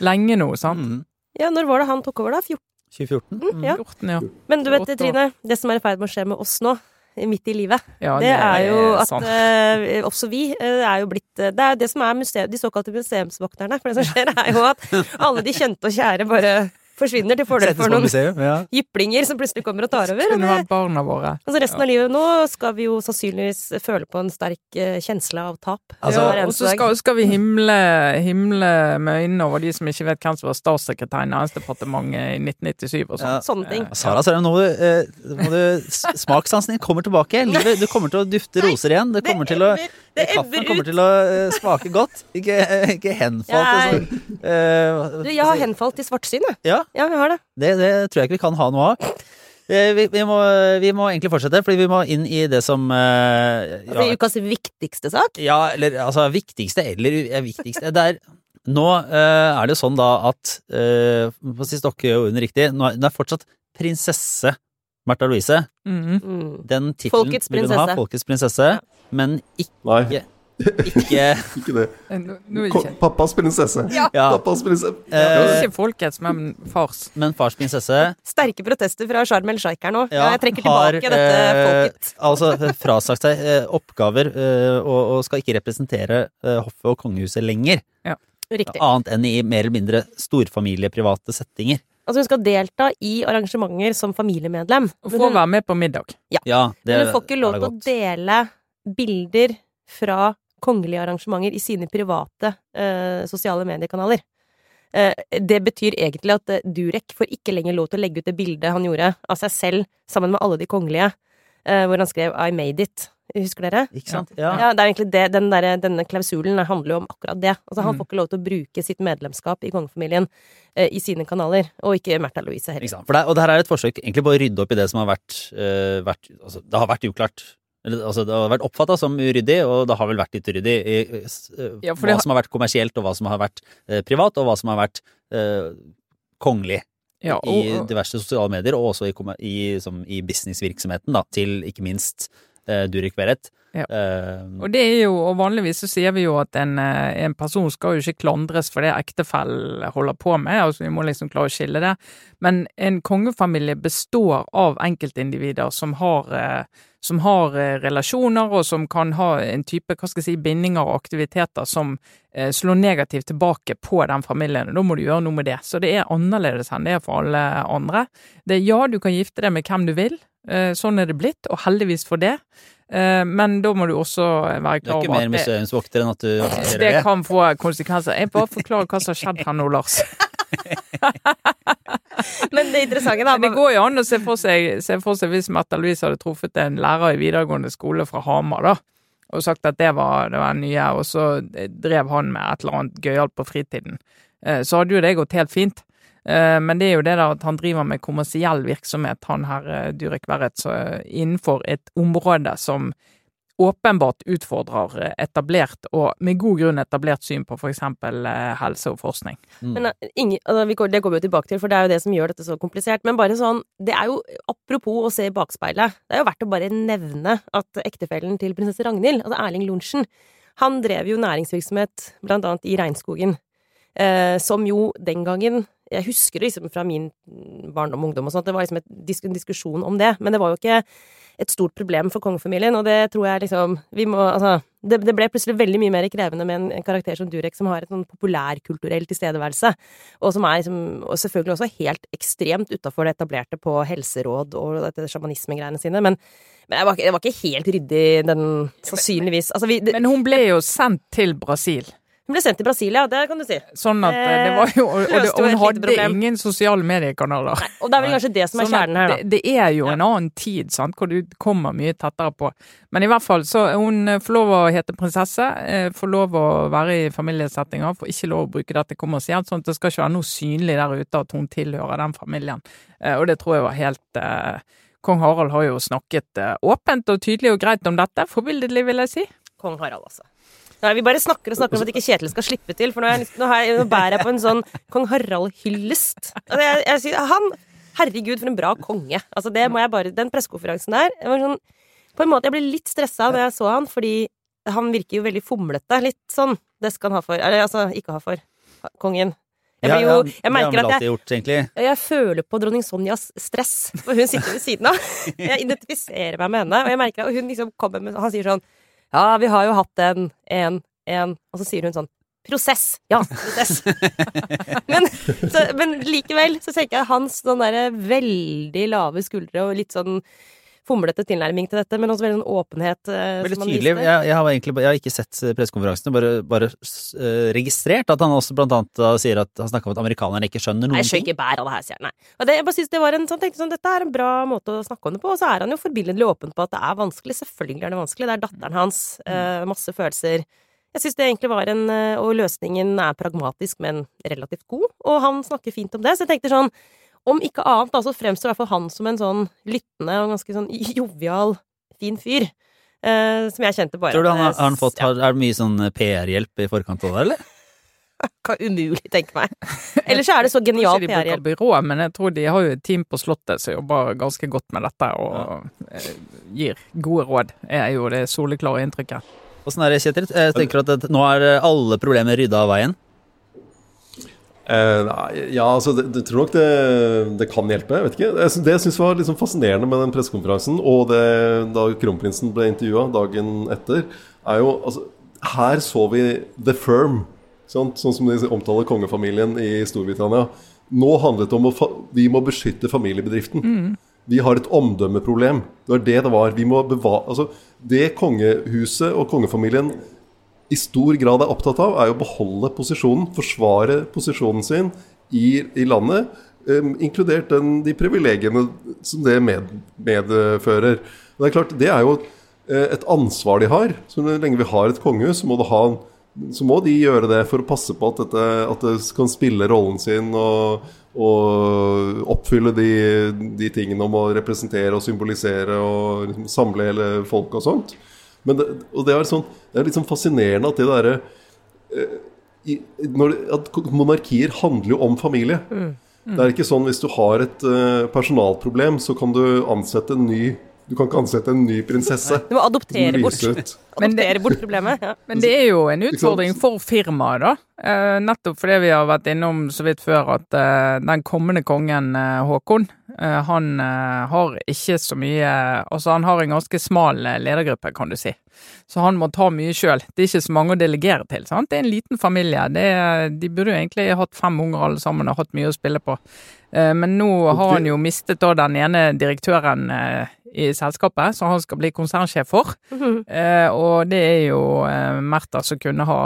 lenge nå, sant? mm, Ja, når var det han tok over, da? 14? 2014? Mm, ja. 14, ja. Men du vet, Trine, det som er i ferd med å skje med oss nå, midt i livet, ja det er jo at sant. Uh, også vi uh, er jo blitt uh, Det er det som er museum, de såkalte museumsvokterne. For det som skjer, er jo at alle de kjente og kjære bare forsvinner til fordel for noen ja. [laughs] jyplinger som plutselig kommer og tar over. Og Kunne det, vært barna våre. altså resten av livet nå skal vi jo sannsynligvis føle på en sterk eh, kjensle av tap. Altså, ja, og så skal, skal vi himle, himle med øynene over de som ikke vet hvem som var statssekretær i Næringsdepartementet i 1997 og sånn. Ja. Sånne ting. Sara, Sara, nå må du, eh, Smakssansen din kommer tilbake. Livet, du kommer til å dufte roser igjen. Det kommer til å Det Kaffen kommer ut. til å eh, smake godt. Ikke, ikke henfalt. Altså. Uh, Du, jeg har henfalt til svartsyn, jeg. Ja, Ja, jeg har det. det, det tror jeg ikke vi kan ha noe av. Eh, Vi, vi, må, vi må egentlig fortsette, fordi vi må inn i det som ja. Altså, ja, ukas viktigste sak. ja, eller altså viktigste eller eh, viktigste det er, Nå uh, er det jo sånn da at uh, På sist under riktig, nå er, det er fortsatt prinsesse Märtha Louise. Mm -hmm. Den tittelen vil hun ha. Folkets prinsesse, men ikke, Nei, ikke [laughs] ikke det. Pappas prinsesse. nå er ikke, Pappas prinsesse. Ja. Pappas prinsesse. Eh, ikke folkets, men fars. Men fars prinsesse Sterke protester fra Sharm el Sheikh her nå. Ja, jeg trekker har, tilbake dette eh, folket. altså frasagt seg eh, oppgaver eh, og, og skal ikke representere eh, hoffet og kongehuset lenger. Riktig. Annet enn i mer eller mindre storfamilieprivate settinger. Altså, hun skal delta i arrangementer som familiemedlem. Og få være med på middag. Ja, det men hun får ikke lov til å dele bilder fra kongelige arrangementer i sine private eh, sosiale mediekanaler. Eh, det betyr egentlig at eh, Durek får ikke lenger lov til å legge ut det bildet han gjorde av seg selv sammen med alle de kongelige, eh, hvor han skrev 'I made it'. Husker dere? Ikke sant? Ja. Ja, det er egentlig det, den der, denne klausulen handler jo om akkurat det. Altså, han Mm. får ikke lov til å bruke sitt medlemskap i kongefamilien eh, i sine kanaler, og ikke Märtha Louise heller. Ikke sant? For det, og det her er et forsøk egentlig på å rydde opp i det som har vært, eh, vært altså, Det har vært uklart. Altså, det har vært oppfatta som uryddig, og det har vel vært litt uryddig i eh, Ja, hva har... som har vært kommersielt, og hva som har vært eh, privat, og hva som har vært eh, kongelig. Ja, I diverse sosiale medier, og også i, i, som, i businessvirksomheten, da, til ikke minst eh, Durek Verrett. Ja. Eh, og det er jo, og vanligvis så sier vi jo at en, eh, en person skal jo ikke klandres for det ektefellen holder på med, altså vi må liksom klare å skille det. Men en kongefamilie består av enkeltindivider som har, eh, som har eh, relasjoner, og som kan ha en type hva skal jeg si, bindinger og aktiviteter som slår negativt tilbake på den familien. og Da må du gjøre noe med det. Så det er annerledes enn det er for alle andre. Det er ja, du kan gifte deg med hvem du vil. Sånn er det blitt, og heldigvis for det. Eh, Men da må du også være du er klar ikke over mer at det, museumsvokter enn at du aksepterer det det. kan få konsekvenser. Jeg bare forklarer hva som har skjedd her nå, Lars. [laughs] Men det interessante, da det går jo an å se for seg, se for seg hvis Märtha Louise hadde truffet en lærer i videregående skole fra Hamar, da, og sagt at det var det var nye, og så drev han med et eller annet gøyalt på fritiden, eh, så hadde jo det gått helt fint. Eh, Men det er jo det der at han driver med kommersiell virksomhet, han her eh, Durek Verrett, så, eh, innenfor et område som åpenbart utfordrer etablert, og med god grunn etablert syn på eh, helse og forskning. Mm. Men ingen, altså, vi går, det går vi jo tilbake til, for det er jo det som gjør dette så komplisert. Men bare sånn, det er jo apropos å se i bakspeilet, det er jo verdt å bare nevne at ektefellen til prinsesse Ragnhild, altså Erling Lorentzen, han drev jo næringsvirksomhet blant annet i regnskogen. Eh, som jo den gangen Jeg husker det liksom fra min barndom og ungdom og sånt, det var liksom disk- en diskusjon om det. Men det var jo ikke et stort problem for kongefamilien, og det tror jeg liksom Vi må Altså, det, det ble plutselig veldig mye mer krevende med en, en karakter som Durek, som har et sånn populærkulturell tilstedeværelse, og som er liksom Og selvfølgelig også helt ekstremt utafor det etablerte på helseråd og dette sjamanismegreiene sine, men, men det, var ikke, var ikke helt ryddig, den Sannsynligvis. Altså, vi det, Men hun ble jo sendt til Brasil. Hun ble sendt til Brasilia, det kan du si. Sånn at eh, det var jo Og, og, det, og hun hadde ingen sosiale mediekanaler. Og det er vel kanskje det som er Sånn kjernen her, da. det, det er jo en annen tid, sant, hvor du kommer mye tettere på. Men i hvert fall, så hun eh, får lov å hete prinsesse, eh, får lov å være i familiesettinger, får ikke lov å bruke dette kommersielt, sånn at det skal ikke være noe synlig der ute at hun tilhører den familien. Eh, Og det tror jeg var helt eh, Kong Harald har jo snakket eh, åpent og tydelig og greit om dette. Forbilledlig, vil jeg si. Kong Harald, altså. Nei, vi bare snakker og snakker om at ikke Kjetil skal slippe til, for nå, er jeg, nå, har jeg, nå bærer jeg på en sånn kong Harald-hyllest. Altså, han Herregud, for en bra konge. Altså, det må jeg bare Den pressekonferansen der sånn, På en måte, jeg ble litt stressa da jeg så han, fordi han virker jo veldig fomlete. Litt sånn. Det skal han ha for. Eller altså, ikke ha for. Kongen. Jeg blir jo Jeg merker at jeg jeg føler på dronning Sonjas stress, for hun sitter ved siden av. [laughs] Jeg identifiserer meg med henne, og jeg merker at hun liksom kommer med Han sier sånn Ja, vi har jo hatt en, en, en Og så sier hun sånn Prosess! Ja, prosess. [laughs] men, så, men likevel så tenker jeg hans sånn derre veldig lave skuldre og litt sånn fomlete tilnærming til dette, men også veldig sånn åpenhet. eh, Veldig tydelig. Jeg, jeg, har egentlig, jeg har ikke sett pressekonferansene, bare, bare uh, registrert at han også blant annet sier at han snakker om at amerikanerne ikke skjønner Nei, noen jeg skjønner ikke bæret av det her, sier han. Nei. Og det, jeg bare synes det var en sånn, tenkte sånn, Dette er en bra måte å snakke om det på, og så er han jo forbilledlig åpen på at det er vanskelig. Selvfølgelig er det vanskelig. Det er datteren hans. uh, masse følelser. Jeg syns det egentlig var en eh, Og løsningen er pragmatisk, men relativt god. Og han snakker fint om det. Så jeg tenkte sånn Om ikke annet, da, så fremstår i hvert fall han som en sånn lyttende og ganske sånn [laughs] jovial, fin fyr. eh, som jeg kjente bare Tror du han har, har han fått, ja, har, er det mye sånn PR-hjelp i forkant av det, eller? [laughs] Kan umulig tenke meg. Ellers så er det så genial ikke de bruker PR-hjelp. byrå, men jeg tror de har jo et team på Slottet som jobber ganske godt med dette, og ja. gir gode råd, er jo det soleklare inntrykket. Åssen er det, Kjetil? Jeg tenker at nå er eh, alle problemer rydda av veien. Nei, ja, altså, du tror nok det, det kan hjelpe. Jeg vet ikke. Det, Det jeg syns var liksom fascinerende med den pressekonferansen, og det, da kronprinsen ble intervjua dagen etter, er jo altså Her så vi the firm, sant? sånn som de omtaler kongefamilien i Storbritannia. Nå handlet det om at vi må beskytte familiebedriften. Vi har et omdømmeproblem. Det var det det var. Vi må bevare Altså, det kongehuset og kongefamilien i stor grad er opptatt av, er å beholde posisjonen, forsvare posisjonen sin i, i landet, Um, inkludert den, de privilegiene som det med, medfører. Det er klart, det er jo eh, et ansvar de har. Så lenge vi har et kongehus, så må, ha, så må de gjøre det for å passe på at, dette, at det kan spille rollen sin og, og oppfylle de, de tingene om å representere og symbolisere og liksom samle hele folket og sånt. Men det, og det er, sånn, det er sånn fascinerende at det derre eh, At monarkier handler jo om familie. Det er ikke sånn hvis du har et eh, personalproblem, så kan du ansette en ny Du kan ikke ansette en ny prinsesse. Du må adoptere bort. Men det- [laughs] adoptere bort problemet. Ja. Men det er jo en utfordring for firmaet, da. Uh, nettopp fordi vi har vært innom så vidt før at uh, den kommende kongen, uh, Håkon, han har ikke så mye Altså, han har en ganske smal ledergruppe, kan du si. Så han må ta mye sjøl. Det er ikke så mange å delegere til. sant? Det er en liten familie. Det er, de burde jo egentlig hatt fem unger alle sammen og hatt mye å spille på. Eh, Men nå har han jo mistet da den ene direktøren i selskapet, som han skal bli konsernsjef for. Eh, og det er jo eh, Märtha som kunne ha,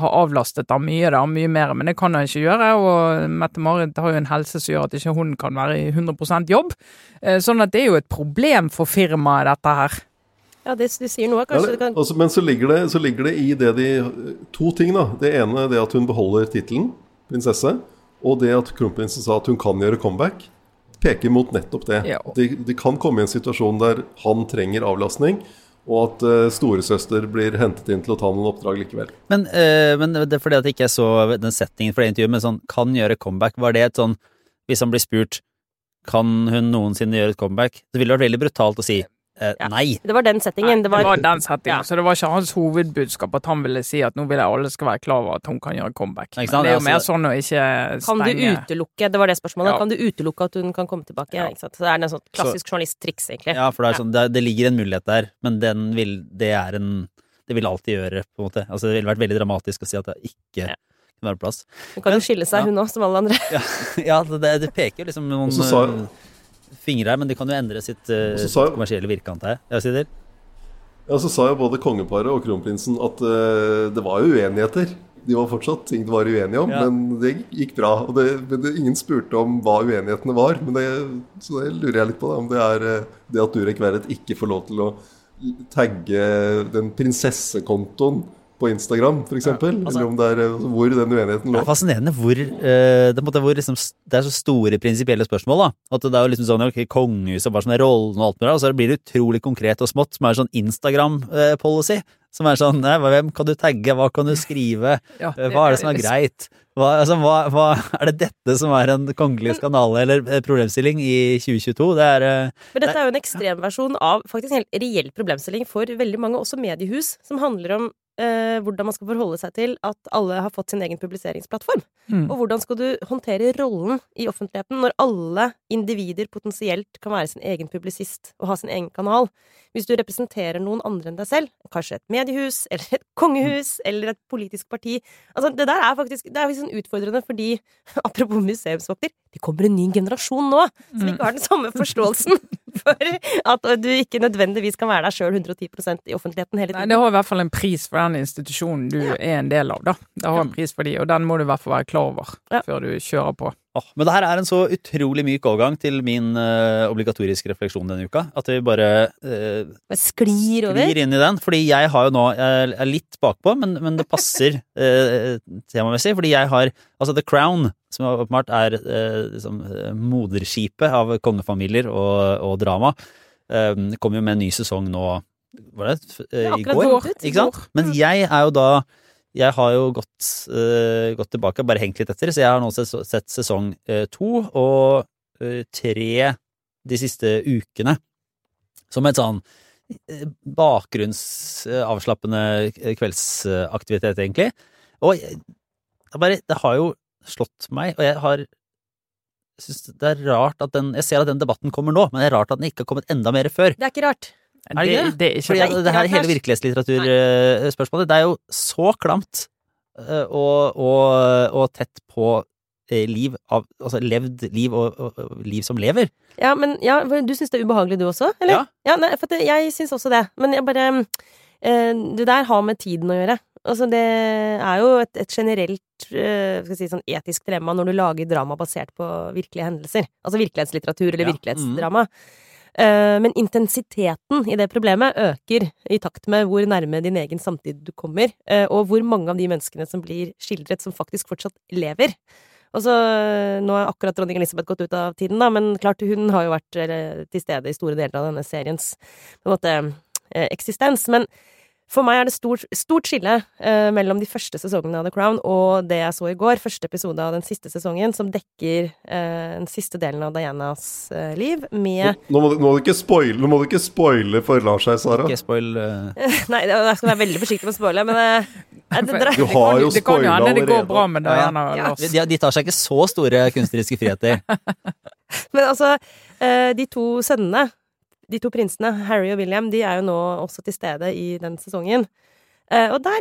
ha avlastet ham mye, da, mye mer, men det kan hun ikke gjøre. Og Mette-Marit har jo en helse som gjør at ikke hun kan være i 100% jobb. Eh, sånn at det er jo et problem for firmaet, dette her. ja, det du sier noe. Ja, Kanskje det kan altså, men så ligger, det, så ligger det i det de To ting, da. Det ene det at hun beholder tittelen prinsesse, og det at kronprinsen sa at hun kan gjøre comeback, peker mot nettopp det. Ja. De, de kan komme i en situasjon der han trenger avlastning, og at uh, storesøster blir hentet inn til å ta noen oppdrag likevel. Men, uh, men det er fordi at jeg ikke så den settingen for det intervjuet, men sånn kan gjøre comeback, var det et sånn Hvis han blir spurt kan hun noensinne gjøre et comeback, Det ville vært veldig brutalt å si eh, Ja. nei. Det var den settingen. Det var, den settingen, Ja. så det var ikke hans hovedbudskap at han ville si at nå vil jeg alle skal være klar over at hun kan gjøre comeback. Men det er jo Altså, mer sånn å ikke stenge Kan du utelukke Det var det spørsmålet. Ja. Kan du utelukke at hun kan komme tilbake? Ja. Ikke sant? Så det er en sånn klassisk journalisttriks, egentlig. Ja, for det, er sånn, det, det ligger en mulighet der, men den vil, det er en Det vil alltid gjøre, på en måte. Altså, det ville vært veldig dramatisk å si at det ikke Ja. kan være plass. Hun kan jo skille seg, Ja. hun òg, som alle andre. Ja, [laughs] det, det peker jo liksom noen Og så sa- eh, fingre her, men de kan jo endre sitt, uh, sitt kommersielle virke, antar jeg. Ja, Sider? Ja, Så sa jo både kongeparet og kronprinsen at uh, det var jo uenigheter. De var fortsatt ting de var uenige om, Ja. men det gikk bra. Og det, det, ingen spurte om hva uenighetene var. Men det, så det lurer jeg litt på, da, om det er eh, det at Durek Verret ikke får lov til å tagge den prinsessekontoen på Instagram, f.eks. eksempel altså- eller om det er eh, hvor den uenigheten lå. Det er fascinerende hvor uh, det, måtte, hvor liksom, det er så store prinsipielle spørsmål. da At Det er jo liksom sånn ok, kongehuset og hva som er rollen og alt mulig, og så blir det utrolig konkret og smått, som er sånn Instagram-policy. Som er sånn nei, Hvem kan du tagge, hva kan du skrive, Ja, det, hva er det som er greit? Hva, altså, hva, hva, er det dette som er en kongelig skandale eller eh, problemstilling i 2022? Det er eh, Men dette er jo en ekstremversjon av faktisk en helt reell problemstilling for veldig mange, også mediehus, som handler om eh, hvordan man skal forholde seg til at alle har fått sin egen publiseringsplattform. Mm. Og hvordan skal du håndtere rollen i offentligheten når alle individer potensielt kan være sin egen publisist og ha sin egen kanal? Hvis du representerer noen andre enn deg selv, kanskje et mediehus [laughs] eller et kongehus eller et politisk parti Altså, det der er faktisk det er faktisk sånn utfordrende fordi, [laughs] apropos museumsvokter, det kommer en ny generasjon nå som ikke har den samme forståelsen [laughs] for at du ikke nødvendigvis kan være deg sjøl 110% i offentligheten hele tiden. Nei, det har i hvert fall en pris for den institusjonen du er en del av, da. Det har en pris for de, og den må du i hvert fall være klar over Ja. før du kjører på. Åh, men det her er en så utrolig myk overgang til min uh, obligatoriske refleksjon denne uka, at vi bare uh, Bare sklir sklir inn i den. Fordi jeg har jo nå Jeg er litt bakpå, men, men det passer uh, [laughs] temamessig. Fordi jeg har altså The Crown, som åpenbart er liksom, moderskipet av kongefamilier og, og drama, kommer jo med en ny sesong nå Var det i går? ut. Ikke sant? Men jeg er jo da jeg har jo gått, uh, gått tilbake og bare hengt litt etter, så jeg har nå sett, sesong uh, to og uh, tre de siste ukene. Som et sånn bakgrunnsavslappende kveldsaktivitet, egentlig. Og jeg, det, bare, det har jo slått meg, og jeg har synes det er rart at den Jeg ser at den debatten kommer nå, men det er rart at den ikke har kommet enda mer før. Det er ikke rart. Er det det? det er ikke Fordi det er her hele virkelighetslitteraturspørsmålet, det er jo så klamt eh, og, og, og tett på eh, liv av Altså levd liv og, og, og liv som lever. Ja, men ja, du syns det er ubehagelig du også, eller? Ja. nei, for jeg syns også det. Men jeg bare eh, Det der har med tiden å gjøre. Altså, det er jo et, et generelt eh, si, sånn etisk dilemma når du lager drama basert på virkelige hendelser. Altså virkelighetslitteratur eller Ja, virkelighetsdrama. Eh, men intensiteten i det problemet øker i takt med hvor nærme din egen samtid du kommer, eh, og hvor mange av de menneskene som blir skildret, som faktisk fortsatt lever. Og så, Nå har akkurat dronning Elisabeth gått ut av tiden, da, men klart hun har jo vært eh, til stede i store deler av denne seriens måte, eh, eksistens. Men for meg er det stort, stort skille eh, mellom de første sesongene av The Crown og det jeg så i går, første episode av den siste sesongen, som dekker eh, den siste delen av Dianas eh, liv, med Nå må, du, nå, må du ikke spoile, nå må du ikke spoile for Lars her, Sara. Ikke spoil eh, [laughs] Nei, jeg skal være veldig forsiktig med å spoile, men eh, [laughs] det, det, Du har jo Det kan jo spoila hende det går bra med Ja. Diana Ja. Lars. de, de tar seg ikke så store kunstneriske friheter. [laughs] Men altså, eh, de to sønnene, de to prinsene, Harry og William, de er jo nå også til stede i den sesongen. Eh, Og der,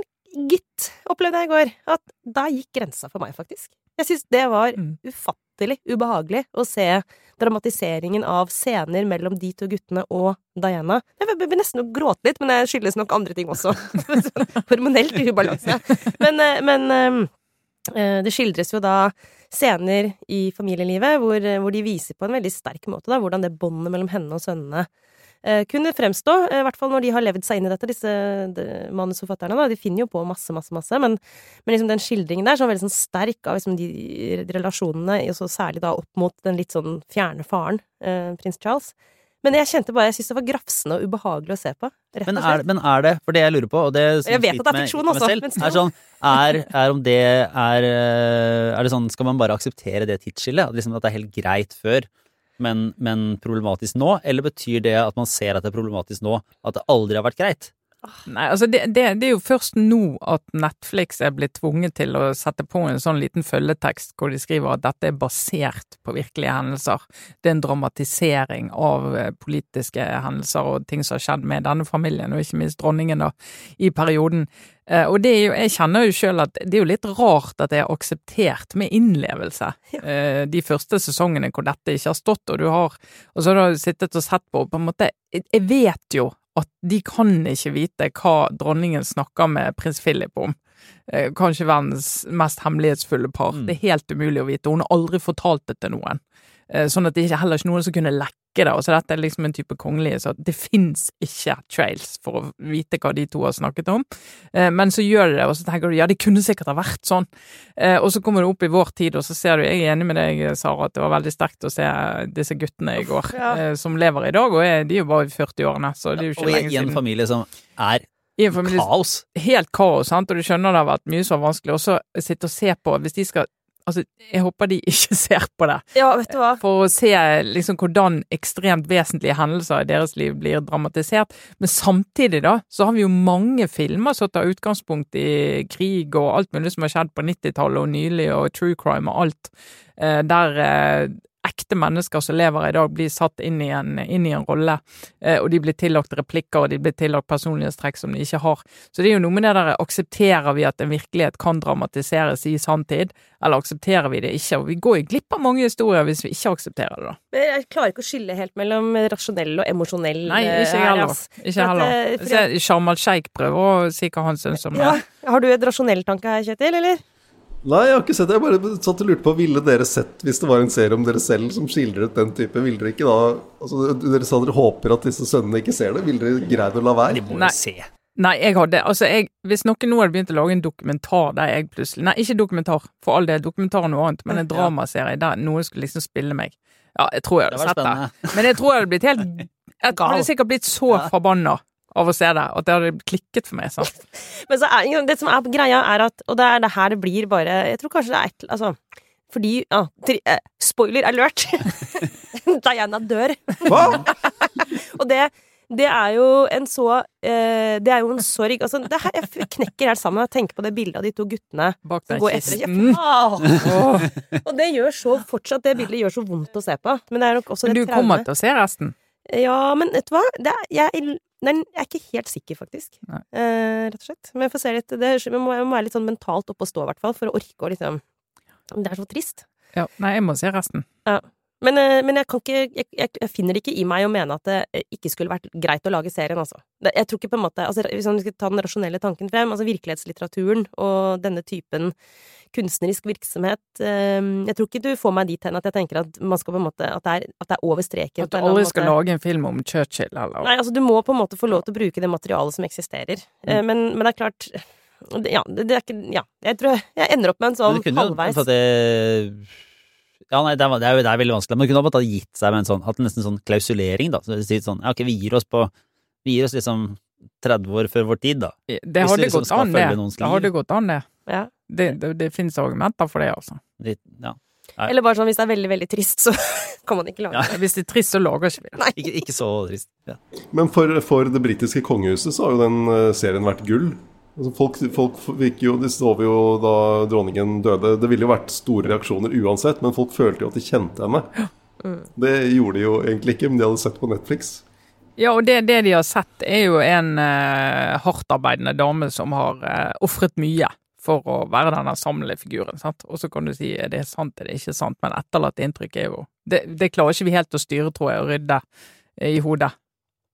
gitt, opplevde jeg i går at da gikk grensa for meg, faktisk. Jeg syns det var Mm. ufattelig ubehagelig å se dramatiseringen av scener mellom de to guttene og Diana. Jeg begynner nesten å gråte litt, men det skyldes nok andre ting også. [laughs] Hormonelt ubalanse. Men, eh, men eh, eh, det skildres jo da scener i familielivet hvor, hvor de viser på en veldig sterk måte da, hvordan det båndet mellom henne og sønnene eh, kunne fremstå, eh, i hvert fall når de har levd seg inn i dette, disse manusforfatterne. da, De finner jo på masse, masse, masse, men, men liksom den skildringen der, så veldig sånn sterk av liksom de, relasjonene, og særlig da opp mot den litt sånn fjerne faren, eh, prins Charles. Men jeg kjente bare, jeg syntes det var grafsende og ubehagelig å se på, rett og er, slett. men er det, for det jeg lurer på, og det Jeg vet at det er fiksjon selv, er sånn, er, er om det er eh, Er det sånn, skal man bare akseptere det tidsskillet? At, liksom, at det er helt greit før, men, men problematisk nå? Eller betyr det at man ser at det er problematisk nå, at det aldri har vært greit? Nei, altså det, det, det er jo først nå at Netflix er blitt tvunget til å sette på en sånn liten følgetekst hvor de skriver at dette er basert på virkelige hendelser. Det er en dramatisering av eh, politiske hendelser og ting som har skjedd med denne familien, og ikke minst dronningen da, i perioden. Eh, Og det er jo, jeg kjenner jo sjøl at det er jo litt rart at det er akseptert med innlevelse. eh, De første sesongene hvor dette ikke har stått, og du har Og så har du sittet og sett på, på en måte Jeg jeg vet jo at de kan ikke vite hva dronningen snakker med prins Philip om. Eh, Kanskje verdens mest hemmelighetsfulle par. Mm. Det er helt umulig å vite. Hun har aldri fortalt det til noen. Eh, Sånn at det er heller ikke noen som kunne lekke det. Og så dette er liksom en type kongelige, så det fins ikke trails for å vite hva de to har snakket om. Eh, Men så gjør de det, og så tenker du ja, det kunne sikkert ha vært sånn. Eh, Og så kommer du opp i vår tid, og så ser du Jeg er enig med deg, Sara, at det var veldig sterkt å se disse guttene i går, Ja. som lever i dag, og er, de er jo bare i 40-årene, så det er jo ikke Og i, Og i en familie som er I en familie kaos. helt kaos, sant, og du skjønner det har vært mye som er vanskelig, og så sitte og se på, hvis de skal Altså, jeg håper de [laughs] ikke ser på det, Ja, vet du hva. for å se liksom hvordan ekstremt vesentlige hendelser i deres liv blir dramatisert. Men samtidig, da, så har vi jo mange filmer som tar utgangspunkt i krig og alt mulig som har skjedd på 90-tallet og nylig, og true crime og alt, eh, der eh, ekte mennesker som lever i dag, blir satt inn i en, inn i en rolle, eh, og de blir tillagt replikker, og de blir tillagt personlighetstrekk som de ikke har. Så det er jo noe med det der, aksepterer vi at en virkelighet kan dramatiseres i sanntid, eller aksepterer vi det ikke? Og vi går jo glipp av mange historier hvis vi ikke aksepterer det, da. Men Jeg klarer ikke å skille helt mellom rasjonell og emosjonell. Nei, eh, ikke her, heller. Ikke heller. eh, Sharm el-Sheikh prøver å si hva han syns om det. Ja. Har du et rasjonell tanke her, Kjetil, eller? Nei, jeg har ikke sett det. Jeg bare satt og lurte på Ville dere sett, hvis det var en serie om dere selv som skildret den type, ville dere ikke da altså, Dere sa dere håper at disse sønnene ikke ser det. Ville dere greid å la være? De må Nei. jo se. Nei, jeg hadde Altså, jeg, hvis noen nå hadde begynt å lage en dokumentar der jeg plutselig Nei, ikke dokumentar, for all del, dokumentar noe annet, men en dramaserie der noen skulle liksom spille meg. Ja, jeg tror jeg hadde det sett det. Men jeg tror jeg hadde blitt helt Jeg [laughs] hadde sikkert blitt så Ja. forbanna av å se det, at det hadde klikket for meg. sant? [laughs] Men så er, det som er greia, er at Og det er det her det blir bare Jeg tror kanskje det er et Altså, fordi ja, tri, eh, Spoiler alert! [laughs] Diana dør. Hva? [laughs] Og det, det er jo en så eh, Det er jo en sorg. Altså, det her, jeg knekker helt sammen av å tenke på det bildet av de to guttene Bak som går etter. Åh. Og det gjør så fortsatt Det bildet gjør så vondt å se på. Men det er nok også Men du kommer til å se resten? Ja, men vet du hva? Det er, jeg, nei, jeg er ikke helt sikker, faktisk. Eh, rett og slett. Men jeg får se litt Det jeg må, være litt sånn mentalt oppe og stå, i hvert fall, for å orke å liksom Det er så trist. Ja. Nei, jeg må se resten. Men, eh, men jeg kan ikke jeg, jeg, jeg finner det ikke i meg å mene at det eh, ikke skulle vært greit å lage serien, altså. Jeg tror ikke på en måte altså, Hvis man skal ta den rasjonelle tanken frem, altså virkelighetslitteraturen og denne typen kunstnerisk virksomhet eh, Jeg tror ikke du får meg dit hen at jeg tenker at man skal på en måte At det er, at det er over streken. At du aldri skal lage en film om Churchill, eller Nei, altså du må på en måte få lov til å bruke det materialet som eksisterer. Eh, men, men det er klart Ja, det, det er ikke Ja. Jeg tror jeg ender opp med en Men sånn du kunne jo halvveis. det Ja, nei, det er, det er, det er veldig vanskelig. Men du kunne ha måttet gitt seg med en sånn Hatt en nesten sånn klausulering, da. Så det sier sånn Ja, ok, vi gir oss på Vi gir oss liksom 30 år før vår tid, da. Det Hvis hadde du liksom gått an, det. Det hadde gått an, det. Ja. Det, det, det finnes argumenter for det, altså. Det, ja. Nei. Eller bare sånn hvis det er veldig, veldig trist, så [laughs] kan man ikke lage Ja. det. Hvis det er trist, så lager ikke vi det. Ikke, ikke så trist. Ja. Men for, for det britiske kongehuset så har jo den eh, serien vært gull. Altså folk, folk fikk jo, De så jo da dronningen døde. Det ville jo vært store reaksjoner uansett, men folk følte jo at de kjente henne. Det gjorde de jo egentlig ikke, men de hadde sett på Netflix. Ja, og det, det de har sett, er jo en uh, hardtarbeidende dame som har uh, ofret mye for å være denne samlende figuren. sant? Og så kan du si er det sant, er det ikke sant, men etterlatt inntrykk er jo det, det klarer ikke vi helt å styre, tror jeg, og rydde eh, i hodet.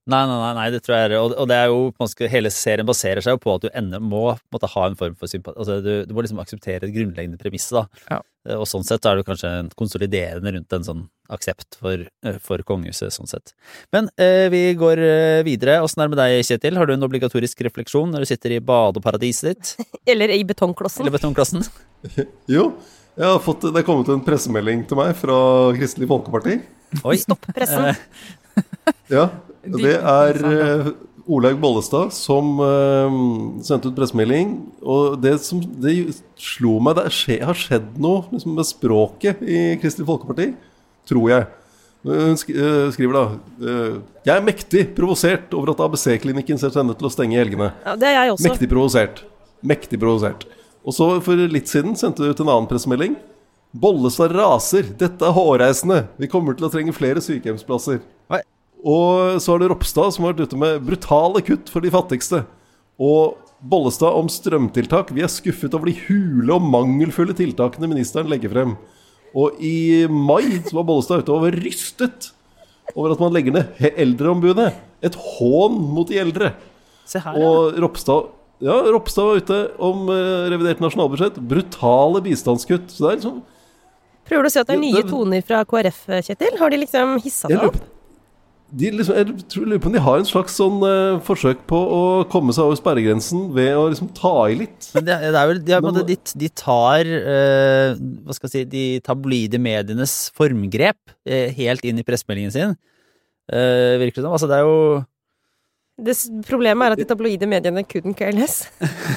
Nei, nei, nei, nei, det tror jeg er og, og det er jo måte, Hele serien baserer seg jo på at du ender, må måtte ha en form for sympati altså, du, du må liksom akseptere et grunnleggende premiss, da. Ja. Eh, Og sånn sett så er det kanskje konsoliderende rundt en sånn aksept for, eh, for kongehuset, sånn sett. Men eh, vi går eh, videre. Åssen er det med deg, Kjetil? Har du en obligatorisk refleksjon når du sitter i badeparadiset ditt? [laughs] Eller i betongklossen. Eller betongklossen. [laughs] [laughs] Jo, jeg har fått, det er kommet en pressemelding til meg fra Kristelig Folkeparti. Oi. Stopp pressen. Ja, det er eh, Olaug Bollestad som eh, sendte ut pressemelding. Og det som det slo meg Det skje, har skjedd noe liksom, med språket i Kristelig Folkeparti, tror jeg. Hun eh, skriver da Jeg er mektig provosert over at ABC-klinikken ser seg nødt til å stenge i helgene. Ja, det er jeg også. Mektig provosert. Mektig provosert. Og så for litt siden sendte du ut en annen pressemelding. Bollestad raser. Dette er hårreisende. Vi kommer til å trenge flere sykehjemsplasser. Oi. Og så har det Ropstad som har vært ute med brutale kutt for de fattigste. Og Bollestad om strømtiltak. Vi er skuffet over de hule og mangelfulle tiltakene ministeren legger frem. Og i mai så var Bollestad ute og var rystet over at man legger ned Eldreombudet. Et hån mot de eldre. Se her, ja. Og Ropstad ja, Ropstad var ute om eh, revidert nasjonalbudsjett. Brutale bistandskutt. Så det er liksom Prøver du å si at det er nye toner fra KrF, Kjetil? Har de liksom hissa det seg opp? De liksom, jeg tror, lurer på om de har en slags sånn uh, forsøk på å komme seg over sperregrensen ved å liksom ta i litt. Men det, det er vel de, er Men- måte- de, de tar uh, Hva skal jeg si De tabloide medienes formgrep uh, helt inn i pressemeldingen sin. Uh, virker det som. Altså, det er jo Det problemet er at de tabloide mediene couldn't care less.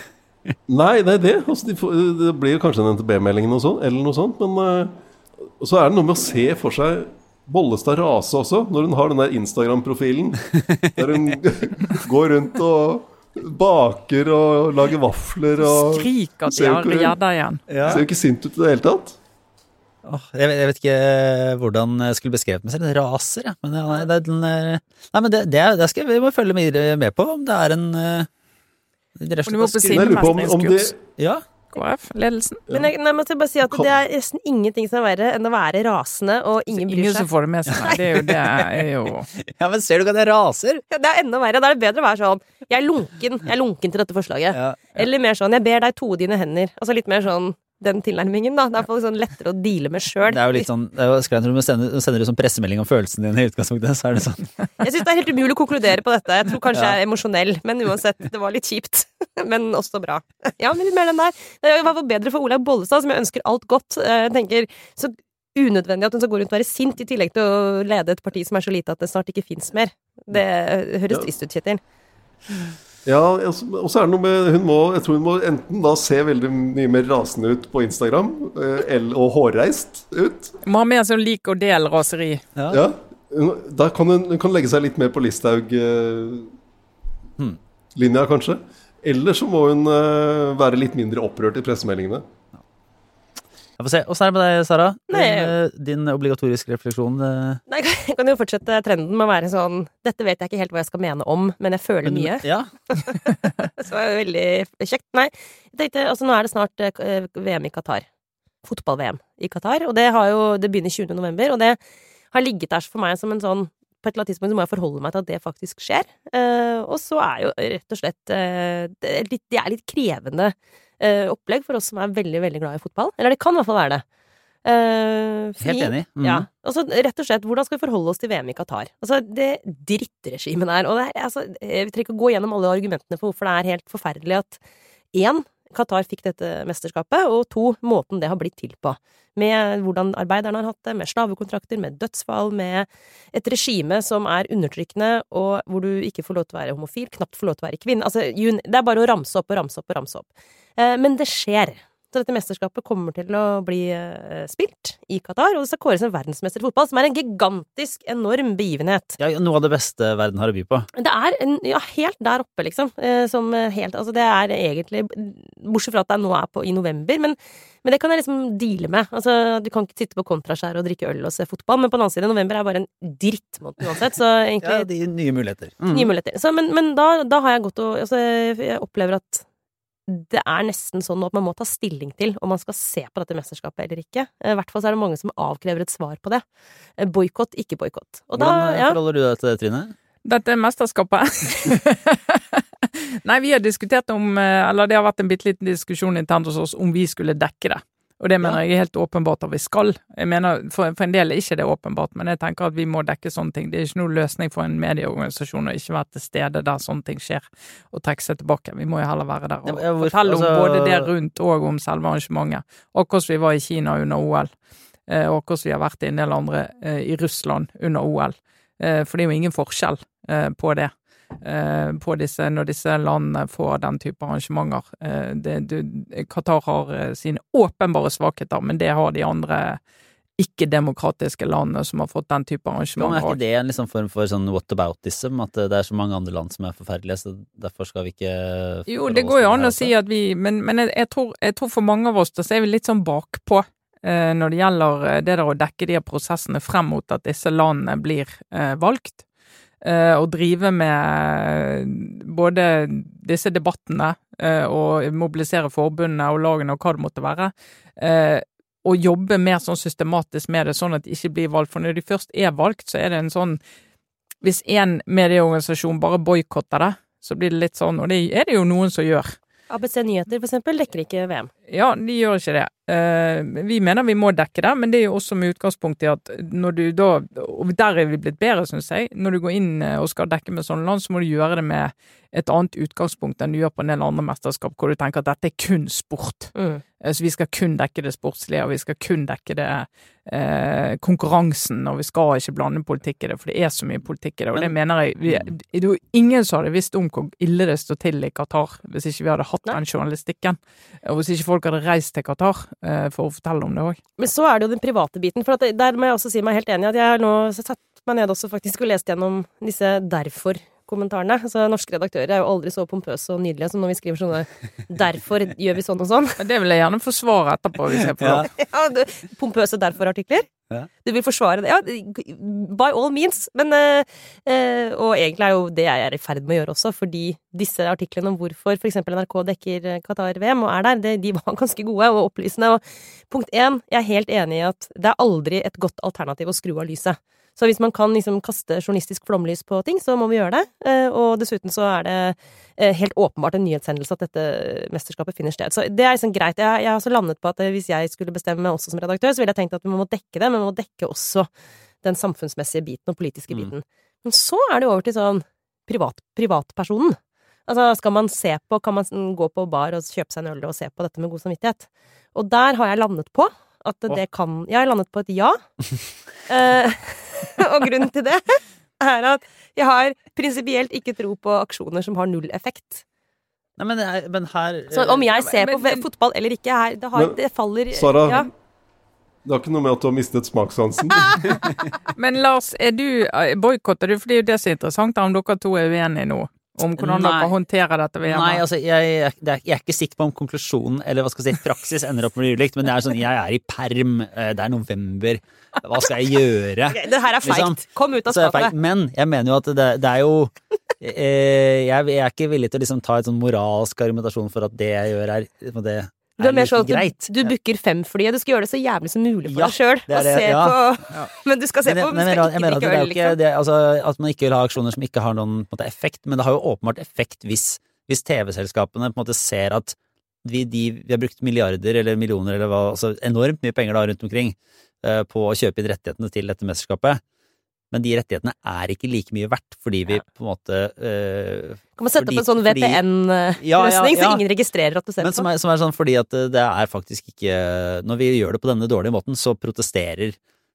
[laughs] Nei, det er det. Altså, de det blir jo kanskje en NTB-melding eller noe sånt, eller noe sånt men så er det noe med å se for seg Bollestad rase også, når hun har den der Instagram-profilen. Der hun [laughs] går rundt og baker og lager vafler og Skriker har ikke- gjedda igjen. Ser jo ikke sint ut i det hele tatt. Jeg, vet, jeg vet ikke hvordan jeg skulle beskrevet meg selv. Den raser, ja. Men, nei, det, er den, eh, nei, men det, det, er- det skal vi må følge med, med på, om det er en eh, rett og Og du må slett jeg lurer på om, om. Ja, KrF-ledelsen. Men jeg, nei, men jeg bare si at det er nesten ingenting som er verre enn å være rasende, og ingen bryr Ingen som seg. får det med seg. Nei, det er jo det er jo [laughs] ja, men ser du ikke at jeg raser? Ja, Det er enda verre. Da er det bedre å være sånn Jeg er lunken. Jeg er lunken til dette forslaget. Ja. Eller mer sånn Jeg ber deg toe dine hender. Altså litt mer sånn den tilnærmingen, da. Det er sånn lettere å deale med sjøl. Det er jo litt sånn det er jo skrevet når du sender, sender sånn pressemelding om følelsene dine i utgangspunktet, så er det sånn [laughs] Jeg syns det er helt umulig å konkludere på dette. Jeg tror kanskje Ja. jeg er emosjonell, men uansett, det var litt kjipt. [laughs] Men også bra. Ja, men litt mer den der. Det fall bedre for Olaug Bollestad, som jeg ønsker alt godt. Eh, Jeg tenker så unødvendig at hun skal gå rundt og være sint, i tillegg til å lede et parti som er så lite at det snart ikke fins mer. Det høres trist ut, Kjetil. Ja, og så er det noe med Hun må, jeg tror hun må enten da se veldig mye mer rasende ut på Instagram, eh, eller- og hårreist ut. Må ha med sånn lik og del-raseri. ja. Ja. Da kan hun, hun kan legge seg litt mer på Hmm. Listhaug-linja, kanskje. Eller så må hun eh, være litt mindre opprørt i pressemeldingene. Jeg får se. Åssen er det med deg, Sara? Din, eh, din obligatoriske refleksjon? eh, Nei, jeg kan jo fortsette trenden med å være sånn Dette vet jeg ikke helt hva jeg skal mene om, men jeg føler mye. Ja. [laughs] Så det er veldig kjekt. Nei, jeg tenkte, altså nå er det snart eh, VM i Qatar. Fotball-VM i Qatar. Og det, har jo, det begynner 20. november, og det har ligget der for meg som en sånn på et eller annet tidspunkt så må jeg forholde meg til at det faktisk skjer. Og så er jo rett og slett det er litt krevende eh, opplegg for oss som er veldig, veldig glad i fotball. Eller det kan i hvert fall være det. Eh, fordi- Helt enig. Mm. ja. Altså, rett og slett, hvordan skal vi forholde oss til VM i Qatar? Altså, det drittregimet der, og det er, altså, Vi trenger ikke å gå gjennom alle argumentene for hvorfor det er helt forferdelig at én, Qatar fikk dette mesterskapet, og to, måten det har blitt til på. Med hvordan arbeiderne har hatt det, med slavekontrakter, med dødsfall, med et regime som er undertrykkende, og hvor du ikke får lov til å være homofil, knapt får lov til å være kvinne. Altså, det er bare å ramse opp og ramse opp og ramse opp. Eh, men det skjer. Så dette mesterskapet kommer til å bli eh, spilt i Qatar, og det skal kåres en verdensmester i fotball, som er en gigantisk, enorm begivenhet. Ja, noe av det beste verden har å by på. Det er en, ja, helt der oppe, liksom. Eh, som eh, helt Altså, det er egentlig Bortsett fra at det nå er på i november, men, men det kan jeg liksom deale med. Altså, du kan ikke sitte på kontraskjæret og drikke øl og se fotball, men på den annen side, november er bare en drittmåned uansett, så [laughs] egentlig Ja, de nye muligheter. Mm. nye muligheter. Så, men men da, da har jeg gått og altså, Jeg opplever at det er nesten sånn nå at man må ta stilling til om man skal se på dette mesterskapet eller ikke. Eh, I hvert fall så er det mange som avkrever et svar på det. Eh, Boikott, ikke boikott. Hvordan eh, ja. forholder du deg til det, Trine? Dette er mesterskapet. [laughs] Nei, vi har diskutert om Eller det har vært en bitte liten diskusjon internt hos oss om vi skulle dekke det. Og det mener jeg er helt åpenbart at vi skal. Jeg mener, for, for en del er ikke det åpenbart, men jeg tenker at vi må dekke sånne ting. Det er ikke noen løsning for en medieorganisasjon å ikke være til stede der sånne ting skjer, og trekke seg tilbake. Vi må jo heller være der og Ja, hvorfor- fortelle om altså- både det rundt og om selve arrangementet. Akkurat som vi var i Kina under OL, eh, og akkurat som vi har vært i en del andre eh, i Russland under OL. Eh, For det er jo ingen forskjell på det. Eh, På disse, når disse landene får den type arrangementer. Eh, Det, du, Qatar har eh, sine åpenbare svakheter, men det har de andre ikke-demokratiske landene som har fått den type arrangementer. Men er ikke det en liksom form for sånn whataboutism? At det er så mange andre land som er forferdelige, så derfor skal vi ikke Jo, det går jo an å si at vi Men, men jeg, jeg, tror, jeg tror for mange av oss da så er vi litt sånn bakpå når det gjelder det der å dekke de prosessene frem mot at disse landene blir valgt. Eh, og drive med både disse debattene eh, og mobilisere forbundene og lagene og hva det måtte være. Eh, og jobbe mer sånn systematisk med det, sånn at de ikke blir valgt. For når de først er valgt, så er det en sånn Hvis én medieorganisasjon bare boikotter det, så blir det litt sånn, og det er det jo noen som gjør. ABC Nyheter, for eksempel, dekker ikke VM. Ja, de gjør ikke det. Eh, vi mener vi må dekke det, men det er jo også med utgangspunkt i at når du da, og der er vi blitt bedre, syns jeg, når du går inn eh, og skal dekke med sånne land, så må du gjøre det med et annet utgangspunkt enn du gjør på en del andre mesterskap, hvor du tenker at dette er kun sport. Mm. Eh, Så vi skal kun dekke det sportslige, og vi skal kun dekke det eh, konkurransen, og vi skal ikke blande politikk i det, for det er så mye politikk i det. Og det mener jeg vi, Det er jo ingen som hadde visst om hvor ille det står til i Qatar hvis ikke vi hadde hatt Nei. den journalistikken, og hvis ikke folk hadde reist til Qatar for å fortelle om det òg. Men så er det jo den private biten. For at der må jeg også si meg helt enig i at jeg har nå satt meg ned også faktisk og lest gjennom disse derfor kommentarene. Altså, norske redaktører er jo aldri så pompøse og nydelige som når vi skriver sånne 'derfor gjør vi sånn og sånn'. Det vil jeg gjerne forsvare etterpå, hvis jeg får Ja. lov. [laughs] Ja, ja, pompøse derfor-artikler. Du vil forsvare det? Ja, by all means. Men eh, eh, Og egentlig er jo det jeg er i ferd med å gjøre også, fordi disse artiklene om hvorfor f.eks. NRK dekker eh, Qatar-VM og er der, det, de var [laughs] ganske gode og opplysende. Og punkt én, jeg er helt enig i at det er aldri et godt alternativ å skru av lyset. Så hvis man kan liksom kaste journalistisk flomlys på ting, så må vi gjøre det. Eh, Og dessuten så er det eh, helt åpenbart en nyhetshendelse at dette mesterskapet finner sted. Så det er liksom greit. Jeg, jeg har også landet på at eh, hvis jeg skulle bestemme meg også som redaktør, så ville jeg tenkt at vi må dekke det, men vi må dekke også den samfunnsmessige biten og politiske Mm. biten. Men så er det jo over til sånn privat, privatpersonen. Altså, skal man se på, kan man gå på bar og kjøpe seg en øl og se på dette med god samvittighet? Og der har jeg landet på at det kan Jeg har landet på et ja. [laughs] Eh, [laughs] og grunnen til det er at jeg har prinsipielt ikke tro på aksjoner som har null effekt. Nei, men, er- men her Så om jeg ser på Men- men- fotball eller ikke, her, det, har, Men, det faller Sara, ja. det har ikke noe med at du har mistet smakssansen. [laughs] Men Lars, er du, eh, boikotter du? For det er jo det som er interessant, om dere to er uenige nå. Om hvordan Nei. dere håndterer dette VM. Nei, altså, jeg, jeg, jeg er ikke sikker på om konklusjonen, eller hva skal jeg si, praksis ender opp med ulikt, men det er sånn, jeg er i perm, eh, det er november, hva skal jeg gjøre? Ok, Det her er feigt. Liksom. Kom ut av skapet. Men jeg mener jo at det, det er jo eh, jeg, jeg er ikke villig til å liksom ta et sånn moralsk argumentasjon for at det jeg gjør, er på det Du er mer sånn at du, du booker fem-flyet. Du skal gjøre det så jævlig som mulig for Ja, deg sjøl. ja. på [laughs] Men du skal se Men på, men men jeg mener ikke drikke øl, liksom. det, altså, At man ikke vil ha aksjoner som ikke har noen på en måte, effekt, men det har jo åpenbart effekt hvis, hvis TV-selskapene på en måte ser at vi, de, vi har brukt milliarder eller millioner eller hva, altså enormt mye penger da rundt omkring uh, på å kjøpe inn rettighetene til dette mesterskapet, men de rettighetene er ikke like mye verdt fordi vi på en måte øh, Kan man sette fordi- opp en sånn VPN-løsning, Ja, ja, ja. så ingen registrerer at du ser Men som på? er, som er sånn fordi at det er faktisk ikke Når vi gjør det på denne dårlige måten, så protesterer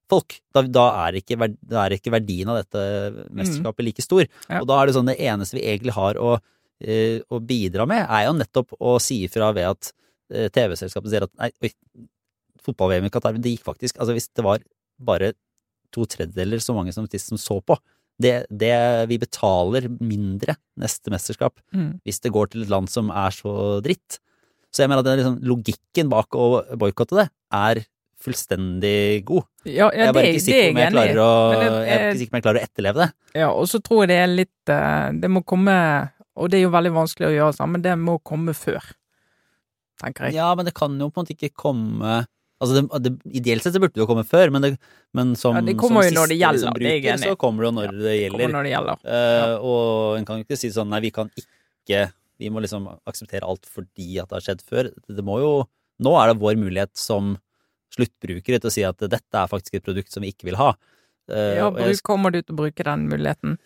folk. Da, da, er, ikke, da er ikke verdien av dette mesterskapet like stor. Og da er det sånn det eneste vi egentlig har å, øh, å bidra med, er jo nettopp å si ifra ved at øh, TV-selskapet sier at nei, oi, fotball-VM i Qatar, det gikk faktisk Altså hvis det var bare to tredjedeler så mange som, som så på, det, det vi betaler mindre neste mesterskap Mm. hvis det går til et land som er så dritt. Så jeg mener at det liksom, logikken bak å boikotte det er fullstendig god. Ja, ja, jeg er bare det, ikke sikker er på om jeg jeg klarer å, Men det- jeg om jeg klarer å etterleve det. Ja, og så tror jeg det er litt eh, Det må komme Og det er jo veldig vanskelig å gjøre sammen, men det må komme før. Tenker jeg. Ja, men det kan jo på en måte ikke komme Altså, det, det, Ideelt sett så burde det jo komme før, men, det, men som, Ja, det kommer som jo når det gjelder, det jeg bruker, så kommer det jo når det Kommer gjelder. når det gjelder. Eh, og en kan jo ikke si sånn nei, vi kan ikke Vi må liksom akseptere alt fordi at det har skjedd før. Det må jo Nå er det vår mulighet som sluttbrukere til å si at dette er faktisk et produkt som vi ikke vil ha. Uh, Ja, bruk, kommer du til å bruke den muligheten?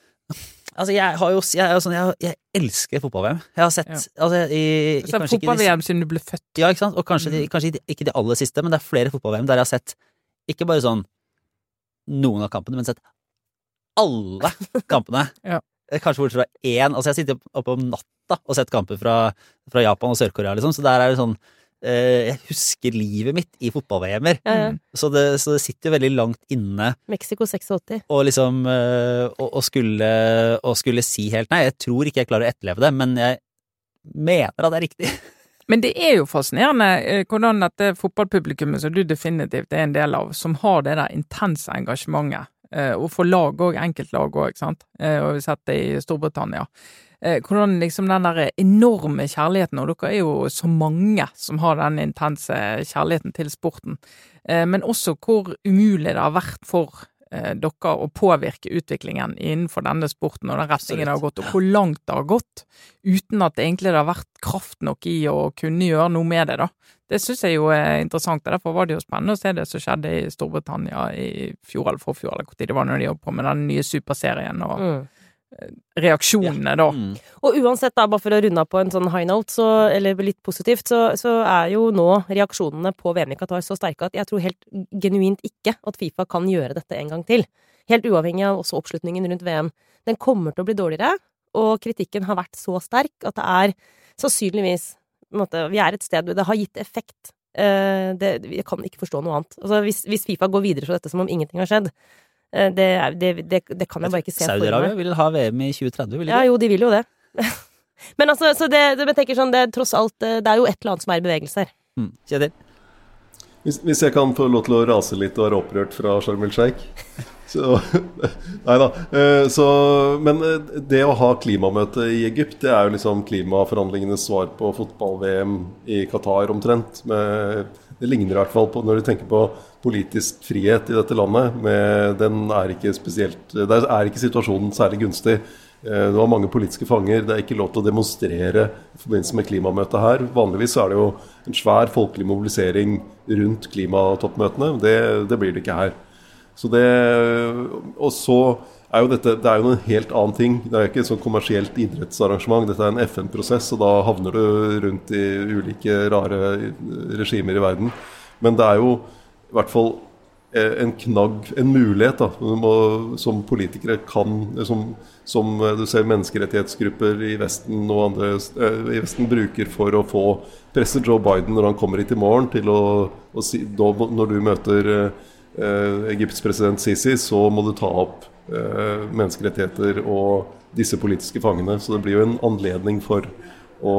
Altså jeg har jo jeg, sånn, jeg, jeg elsker fotball-VM. Jeg har sett Ja. altså, i, i, Fotball-VM siden du ble født. Ja, ikke sant? Og kanskje, Mm. kanskje ikke de aller siste, men det er flere fotball-VM der jeg har sett ikke bare sånn noen av kampene, men sett alle [laughs] kampene. Ja. Eh, Kanskje bortsett fra én. Altså, jeg sitter sittet oppe om natta og sett kamper fra, fra Japan og Sør-Korea, liksom, så der er det sånn Jeg husker livet mitt i fotball-VM-er. Ja, ja. Mm. Så, det, så det sitter jo veldig langt inne Mexico 86. Og liksom eh, og, skulle, og, skulle si helt nei. Jeg tror ikke jeg klarer å etterleve det, men jeg mener at det er riktig. [laughs] Men det er jo fascinerende eh, hvordan dette fotballpublikummet som du definitivt er en del av, som har det der intense engasjementet, eh, og for lag òg, enkeltlag òg, sant, Eh, og vi har sett det i Storbritannia. Eh, Hvordan liksom den der enorme kjærligheten, og dere er jo så mange som har den intense kjærligheten til sporten, eh, men også hvor umulig det har vært for eh, dere å påvirke utviklingen innenfor denne sporten og den retningen det har gått, og hvor langt det har gått, uten at det egentlig har vært kraft nok i å kunne gjøre noe med det, da. Det syns jeg jo er interessant, og derfor var det jo spennende å se det som skjedde i Storbritannia i fjor eller forfjor, eller hvor tid det var når de holdt på med den nye superserien, og Mm. reaksjonene da. Mm. Og uansett, da, bare for å runde av på en sånn high note, så, eller litt positivt, så, så er jo nå reaksjonene på VM i Qatar så sterke at jeg tror helt genuint ikke at Fifa kan gjøre dette en gang til. Helt uavhengig av også oppslutningen rundt VM. Den kommer til å bli dårligere, og kritikken har vært så sterk at det er sannsynligvis måte, Vi er et sted hvor det har gitt effekt. Eh, det, jeg kan ikke forstå noe annet. Altså, hvis, hvis Fifa går videre fra dette som om ingenting har skjedd, Eh, Det, er- det, det, det kan jeg bare ikke se for Saudi-Arabia vil ha VM i 2030, vil de Ja, jo, de vil jo det. [laughs] Men altså, så det, det, jeg tenker sånn, det er tross alt eh, Det er jo et eller annet som er i bevegelse her. Mm. Kjetil? Hvis, hvis jeg kan få lov til å rase litt og være opprørt fra Sharm el Sheikh så, [laughs] Nei da. Eh, Så, men eh, det å ha klimamøte i Egypt, det er jo liksom klimaforhandlingenes svar på fotball-VM i Qatar omtrent. Med, det ligner i hvert fall på når du tenker på politisk frihet i dette landet. Med, den er ikke spesielt Der er ikke situasjonen særlig gunstig. Eh, Det var mange politiske fanger. Det er ikke lov til å demonstrere i forbindelse med klimamøtet her. Vanligvis er det jo en svær folkelig mobilisering rundt klimatoppmøtene. Det, det blir det ikke her. Så det, og så er jo dette det er jo en helt annen ting. Det er jo ikke et sånt kommersielt idrettsarrangement. Dette er en FN-prosess, og da havner du rundt i ulike rare regimer i verden. Men det er jo i hvert fall eh, en knagg, en mulighet, da, som politikere kan som, som eh, du ser menneskerettighetsgrupper i Vesten og andre eh, i Vesten bruker for å få presse Joe Biden når han kommer hit i morgen, til å, å si Når du møter eh, eh, Egypts president Sisi, så må du ta opp eh, menneskerettigheter og disse politiske fangene. Så det blir jo en anledning for å,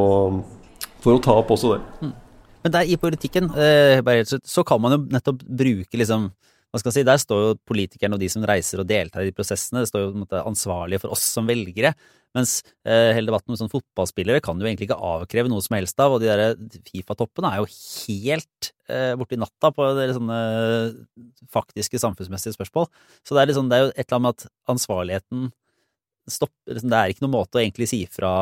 for å ta opp også det. Men der i politikken, eh, så kan man jo nettopp bruke liksom hva skal jeg si, Der står jo politikerne og de som reiser og deltar i de prosessene, det står jo måte ansvarlige for oss som velgere. Mens eh, hele debatten om sånn fotballspillere kan du egentlig ikke avkreve noe som helst av. Og de der Fifa-toppene er jo helt eh, borti natta på sånne faktiske samfunnsmessige spørsmål. Så det er, liksom, det er jo et eller annet med at ansvarligheten stopper liksom, Det er ikke noen måte å egentlig si fra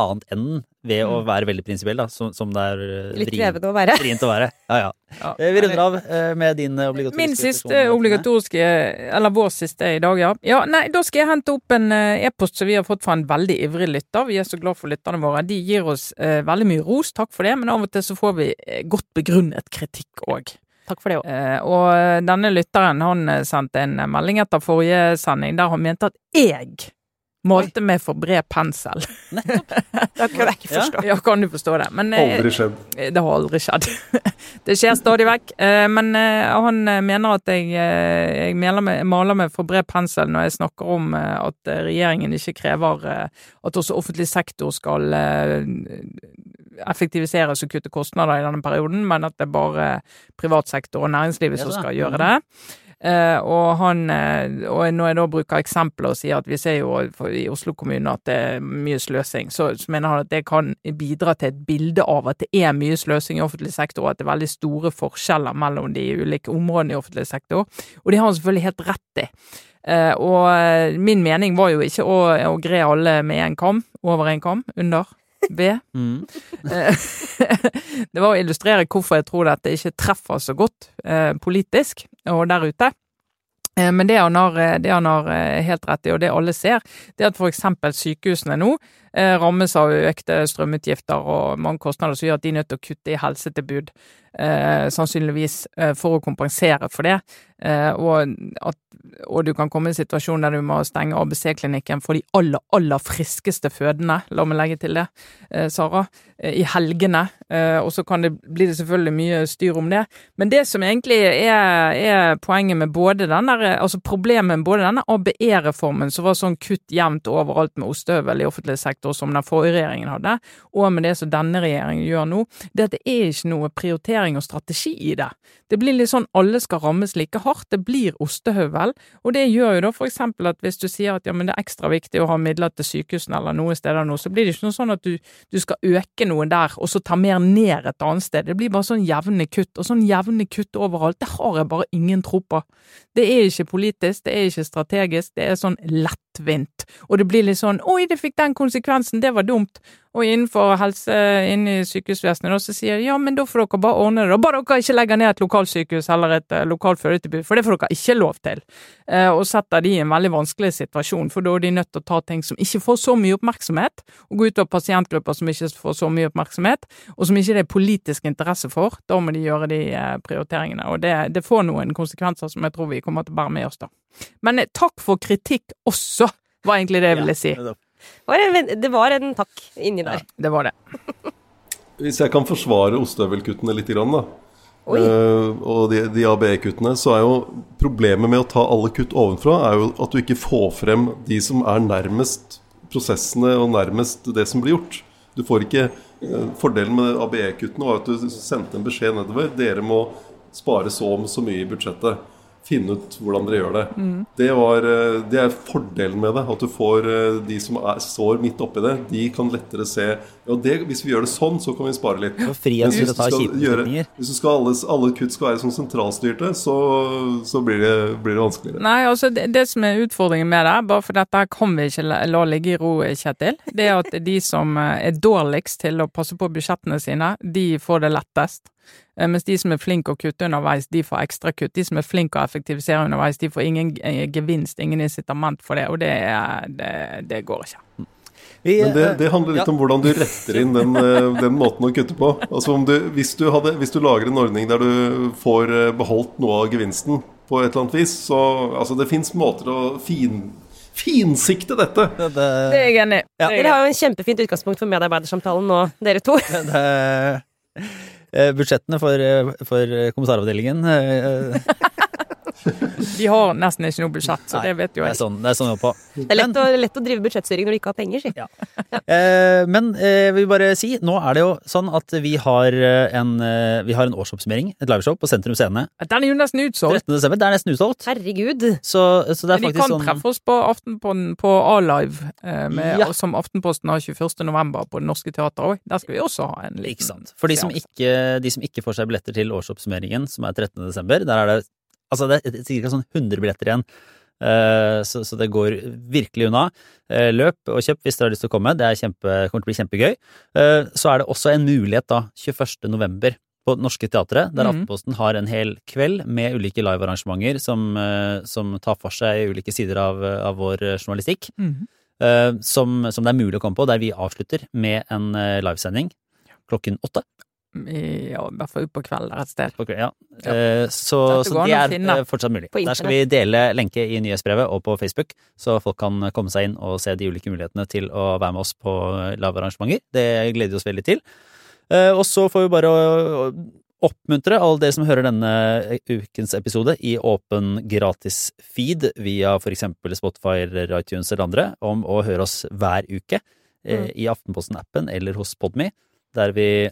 annet enn ved å være veldig prinsipiell, da, som, som det er eh, Litt vrient- krevende å være. vrient å være. Ja, ja. [laughs] Ja. Eh, Vi runder av eh, med din obligatoriske Min siste obligatoriske, eller vår siste i dag, ja. ja. Nei, da skal jeg hente opp en e-post som vi har fått fra en veldig ivrig lytter. Vi er så glad for lytterne våre. De gir oss eh, veldig mye ros, takk for det, men av og til så får vi godt begrunnet kritikk òg. Takk for det òg. Eh, og denne lytteren han sendte en melding etter forrige sending der han mente at jeg malte med for bred pensel. [laughs] Da kan jeg ikke forstå. ja, kan du forstå det? Men eh, Aldri skjedd. det har aldri skjedd. [laughs] det skjer stadig vekk. Eh, Men eh, han eh, mener at jeg, eh, jeg maler med, for bred pensel når jeg snakker om eh, at eh, regjeringen ikke krever eh, at også offentlig sektor skal eh, effektiviseres og kutte kostnader i denne perioden, men at det er bare privat sektor og næringslivet som skal gjøre det. Eh, og, han, eh, og når jeg da bruker eksempler og sier at vi ser jo i Oslo kommune at det er mye sløsing, så, så mener han at det kan bidra til et bilde av at det er mye sløsing i offentlig sektor, og at det er veldig store forskjeller mellom de ulike områdene i offentlig sektor. Og det har han selvfølgelig helt rett i. Eh, og min mening var jo ikke å, å gre alle med en kam, over en kam, under. ved. [laughs] Mm. [laughs] Det var å illustrere hvorfor jeg tror dette ikke treffer så godt politisk og der ute. Eh, Men det han, har, eh, eh, helt rett i, og det alle ser, det er at f.eks. sykehusene nå rammes av økte strømutgifter og mange kostnader som gjør at de er nødt til å kutte i helsetilbud, eh, sannsynligvis eh, for å kompensere for det. Eh, og, at, og du kan komme i en situasjon der du må stenge ABC-klinikken for de aller, aller friskeste fødende, la meg legge til det, eh, Sara, eh, i helgene. Eh, og så kan det, blir det selvfølgelig mye styr om det. Men det som egentlig er, er poenget med både den der, altså problemet med både denne ABE-reformen, som var sånn kutt jevnt overalt med ostehøvel i offentlig sektor som den forrige regjeringen hadde, og med det som denne regjeringen gjør nå, det at det er ikke noe prioritering og strategi i det. Det blir litt sånn alle skal rammes like hardt, det blir ostehøvel. Og det gjør jo da for eksempel at hvis du sier at ja, men det er ekstra viktig å ha midler til sykehusene eller noen steder nå, så blir det ikke noe sånn at du, du skal øke noe der, og så ta mer ned et annet sted. Det blir bare sånn jevne kutt, og sånn jevne kutt overalt, det har jeg bare ingen tro på. Det er ikke politisk, det er ikke strategisk, det er sånn lettvint. Og det blir litt sånn oi, det fikk den konsekvensen, det var dumt. Og innenfor helse, inne i sykehusvesenet, så sier de ja, men da får dere bare ordne det. Og bare dere ikke legger ned et lokalsykehus eller et uh, lokalt fødetilbud, for det får dere ikke lov til. Uh, og setter de i en veldig vanskelig situasjon, for da er de nødt til å ta ting som ikke får så mye oppmerksomhet, og gå ut av pasientgrupper som ikke får så mye oppmerksomhet, og som ikke det er politisk interesse for. Da må de gjøre de uh, prioriteringene. Og det, det får noen konsekvenser som jeg tror vi kommer til å bære med oss, da. Men takk for kritikk også, var egentlig det jeg ville si. Ja, Det var en, det var en takk inni der. Det var det. Hvis jeg kan forsvare ostehøvelkuttene litt, grann, da. Eh, og de, de ABE-kuttene, så er jo problemet med å ta alle kutt ovenfra, er jo at du ikke får frem de som er nærmest prosessene og nærmest det som blir gjort. Du får ikke uh, Fordelen med ABE-kuttene var at du sendte en beskjed nedover. Dere må spare så om så mye i budsjettet. Finne ut hvordan dere gjør det. Det, var, eh, det er fordelen med det. At du får eh, de som er, står midt oppi det, de kan lettere se Ja, det, hvis vi gjør det sånn, så kan vi spare litt. Og frihet til Hvis å du ta skal kjipe beslutninger. Hvis du skal alle, alle kutt skal være sånn sentralstyrte, så, så blir, det, blir det vanskeligere. Nei, altså det, det som er utfordringen med det, bare for dette kan vi ikke la, la ligge i ro, Kjetil, det er at de som eh, er dårligst til å passe på budsjettene sine, de får det lettest. Eh, Mens de som er flinke å kutte underveis, de får ekstra kutt. De som er flinke å effektivisere underveis, de får ingen eh, gevinst, ingen incitament for det, og det, det, det går ikke. Vi, Men det, det handler litt ja. om hvordan du retter inn den, eh, den måten å kutte på. Altså om du, hvis, du hadde, hvis du lager en ordning der du får eh, beholdt noe av gevinsten på et eller annet vis, så altså det fins måter å fin, finsikte dette. det, Det er jeg enig i. Det er Dere har jo en kjempefint utgangspunkt for medarbeidersamtalen nå, dere to. det, Budsjettene for, eh, for eh, [laughs] De har nesten ikke noe budsjett, så Nei, det vet jo Det er jeg. sånn det er sånn jeg på. Det er lett å, lett å drive budsjettstyring når du ikke har penger, si. [laughs] Eh, men eh, jeg vil bare si, nå er det jo sånn at vi har eh, en, eh, vi har en årsoppsummering, et liveshow på Sentrum Scene. Den er jo nesten utsolgt. 13. desember. Det er nesten utsolgt. Herregud. Så, så det er Men de kan sånn treffe oss på Aftenposten på A-Live, eh, Ja. som Aftenposten har 21. november på Det Norske Teatret òg. Der skal vi også ha en liten Ikke sant. For de som ikke, de som ikke får seg billetter til årsoppsummeringen, som er 13. desember, der er det altså det er sikkert sånn 100 billetter igjen. Eh, så, så det går virkelig unna. Eh, løp og kjøp hvis dere har lyst til å komme. Det er kjempe, kommer til å bli kjempegøy. Eh, så er det også en mulighet da, 21. november på Norske Teatret, der Mhm. Aftenposten har en hel kveld med ulike livearrangementer som, som tar for seg ulike sider av, av vår journalistikk. Mm. som, som det er mulig å komme på, der vi avslutter med en livesending klokken åtte. I, ja, I hvert fall utpå kvelden et sted. Okay, Ja. Ja. Eh, Så, så det er finne. eh, fortsatt mulig. Der skal vi dele lenke i nyhetsbrevet og på Facebook, så folk kan komme seg inn og se de ulike mulighetene til å være med oss på livearrangementer. Det gleder vi oss veldig til. Eh, Og så får vi bare oppmuntre alle dere som hører denne ukens episode i åpen gratis feed via for eksempel Spotify iTunes eller andre, om å høre oss hver uke Mm. i Aftenposten-appen eller hos Podme, der vi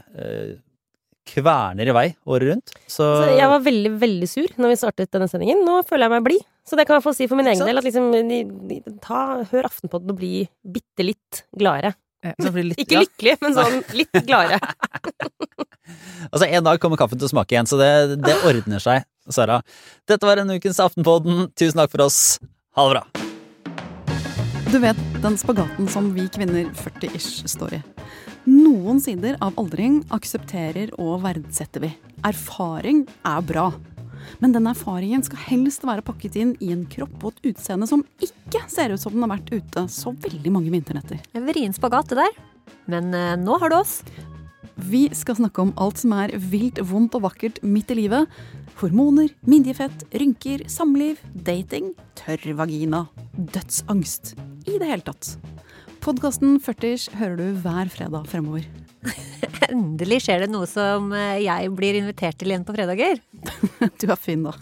kverner i vei året rundt. Så, Så jeg var veldig, veldig sur når vi startet denne sendingen. Nå føler jeg meg blid. Så det kan jeg få si for min egen del. At liksom, de- de- ta, hør Aftenpodden og bli bitte litt gladere. så blir litt, [laughs] Ikke ja. lykkelig, men sånn litt gladere. [laughs] Altså, en dag kommer kaffen til å smake igjen, så det, det ordner seg, Sara. Dette var en ukens Aftenpodden. Tusen takk for oss. Ha det bra. Du vet den spagaten som vi kvinner 40-ish står i. Noen sider av aldring aksepterer og verdsetter vi. Erfaring er bra. Men den erfaringen skal helst være pakket inn i en kropp og et utseende som ikke ser ut som den har vært ute så veldig mange vinternetter. En vrien spagat, det der. Men eh, nå har du oss. Vi skal snakke om alt som er vilt, vondt og vakkert midt i livet. Hormoner, midjefett, rynker, samliv, dating, tørr vagina, dødsangst. I det hele tatt. Podkasten 40 hører du hver fredag fremover. [laughs] Endelig skjer det noe som eh, jeg blir invitert til igjen på fredager. [laughs] Du er fin, da.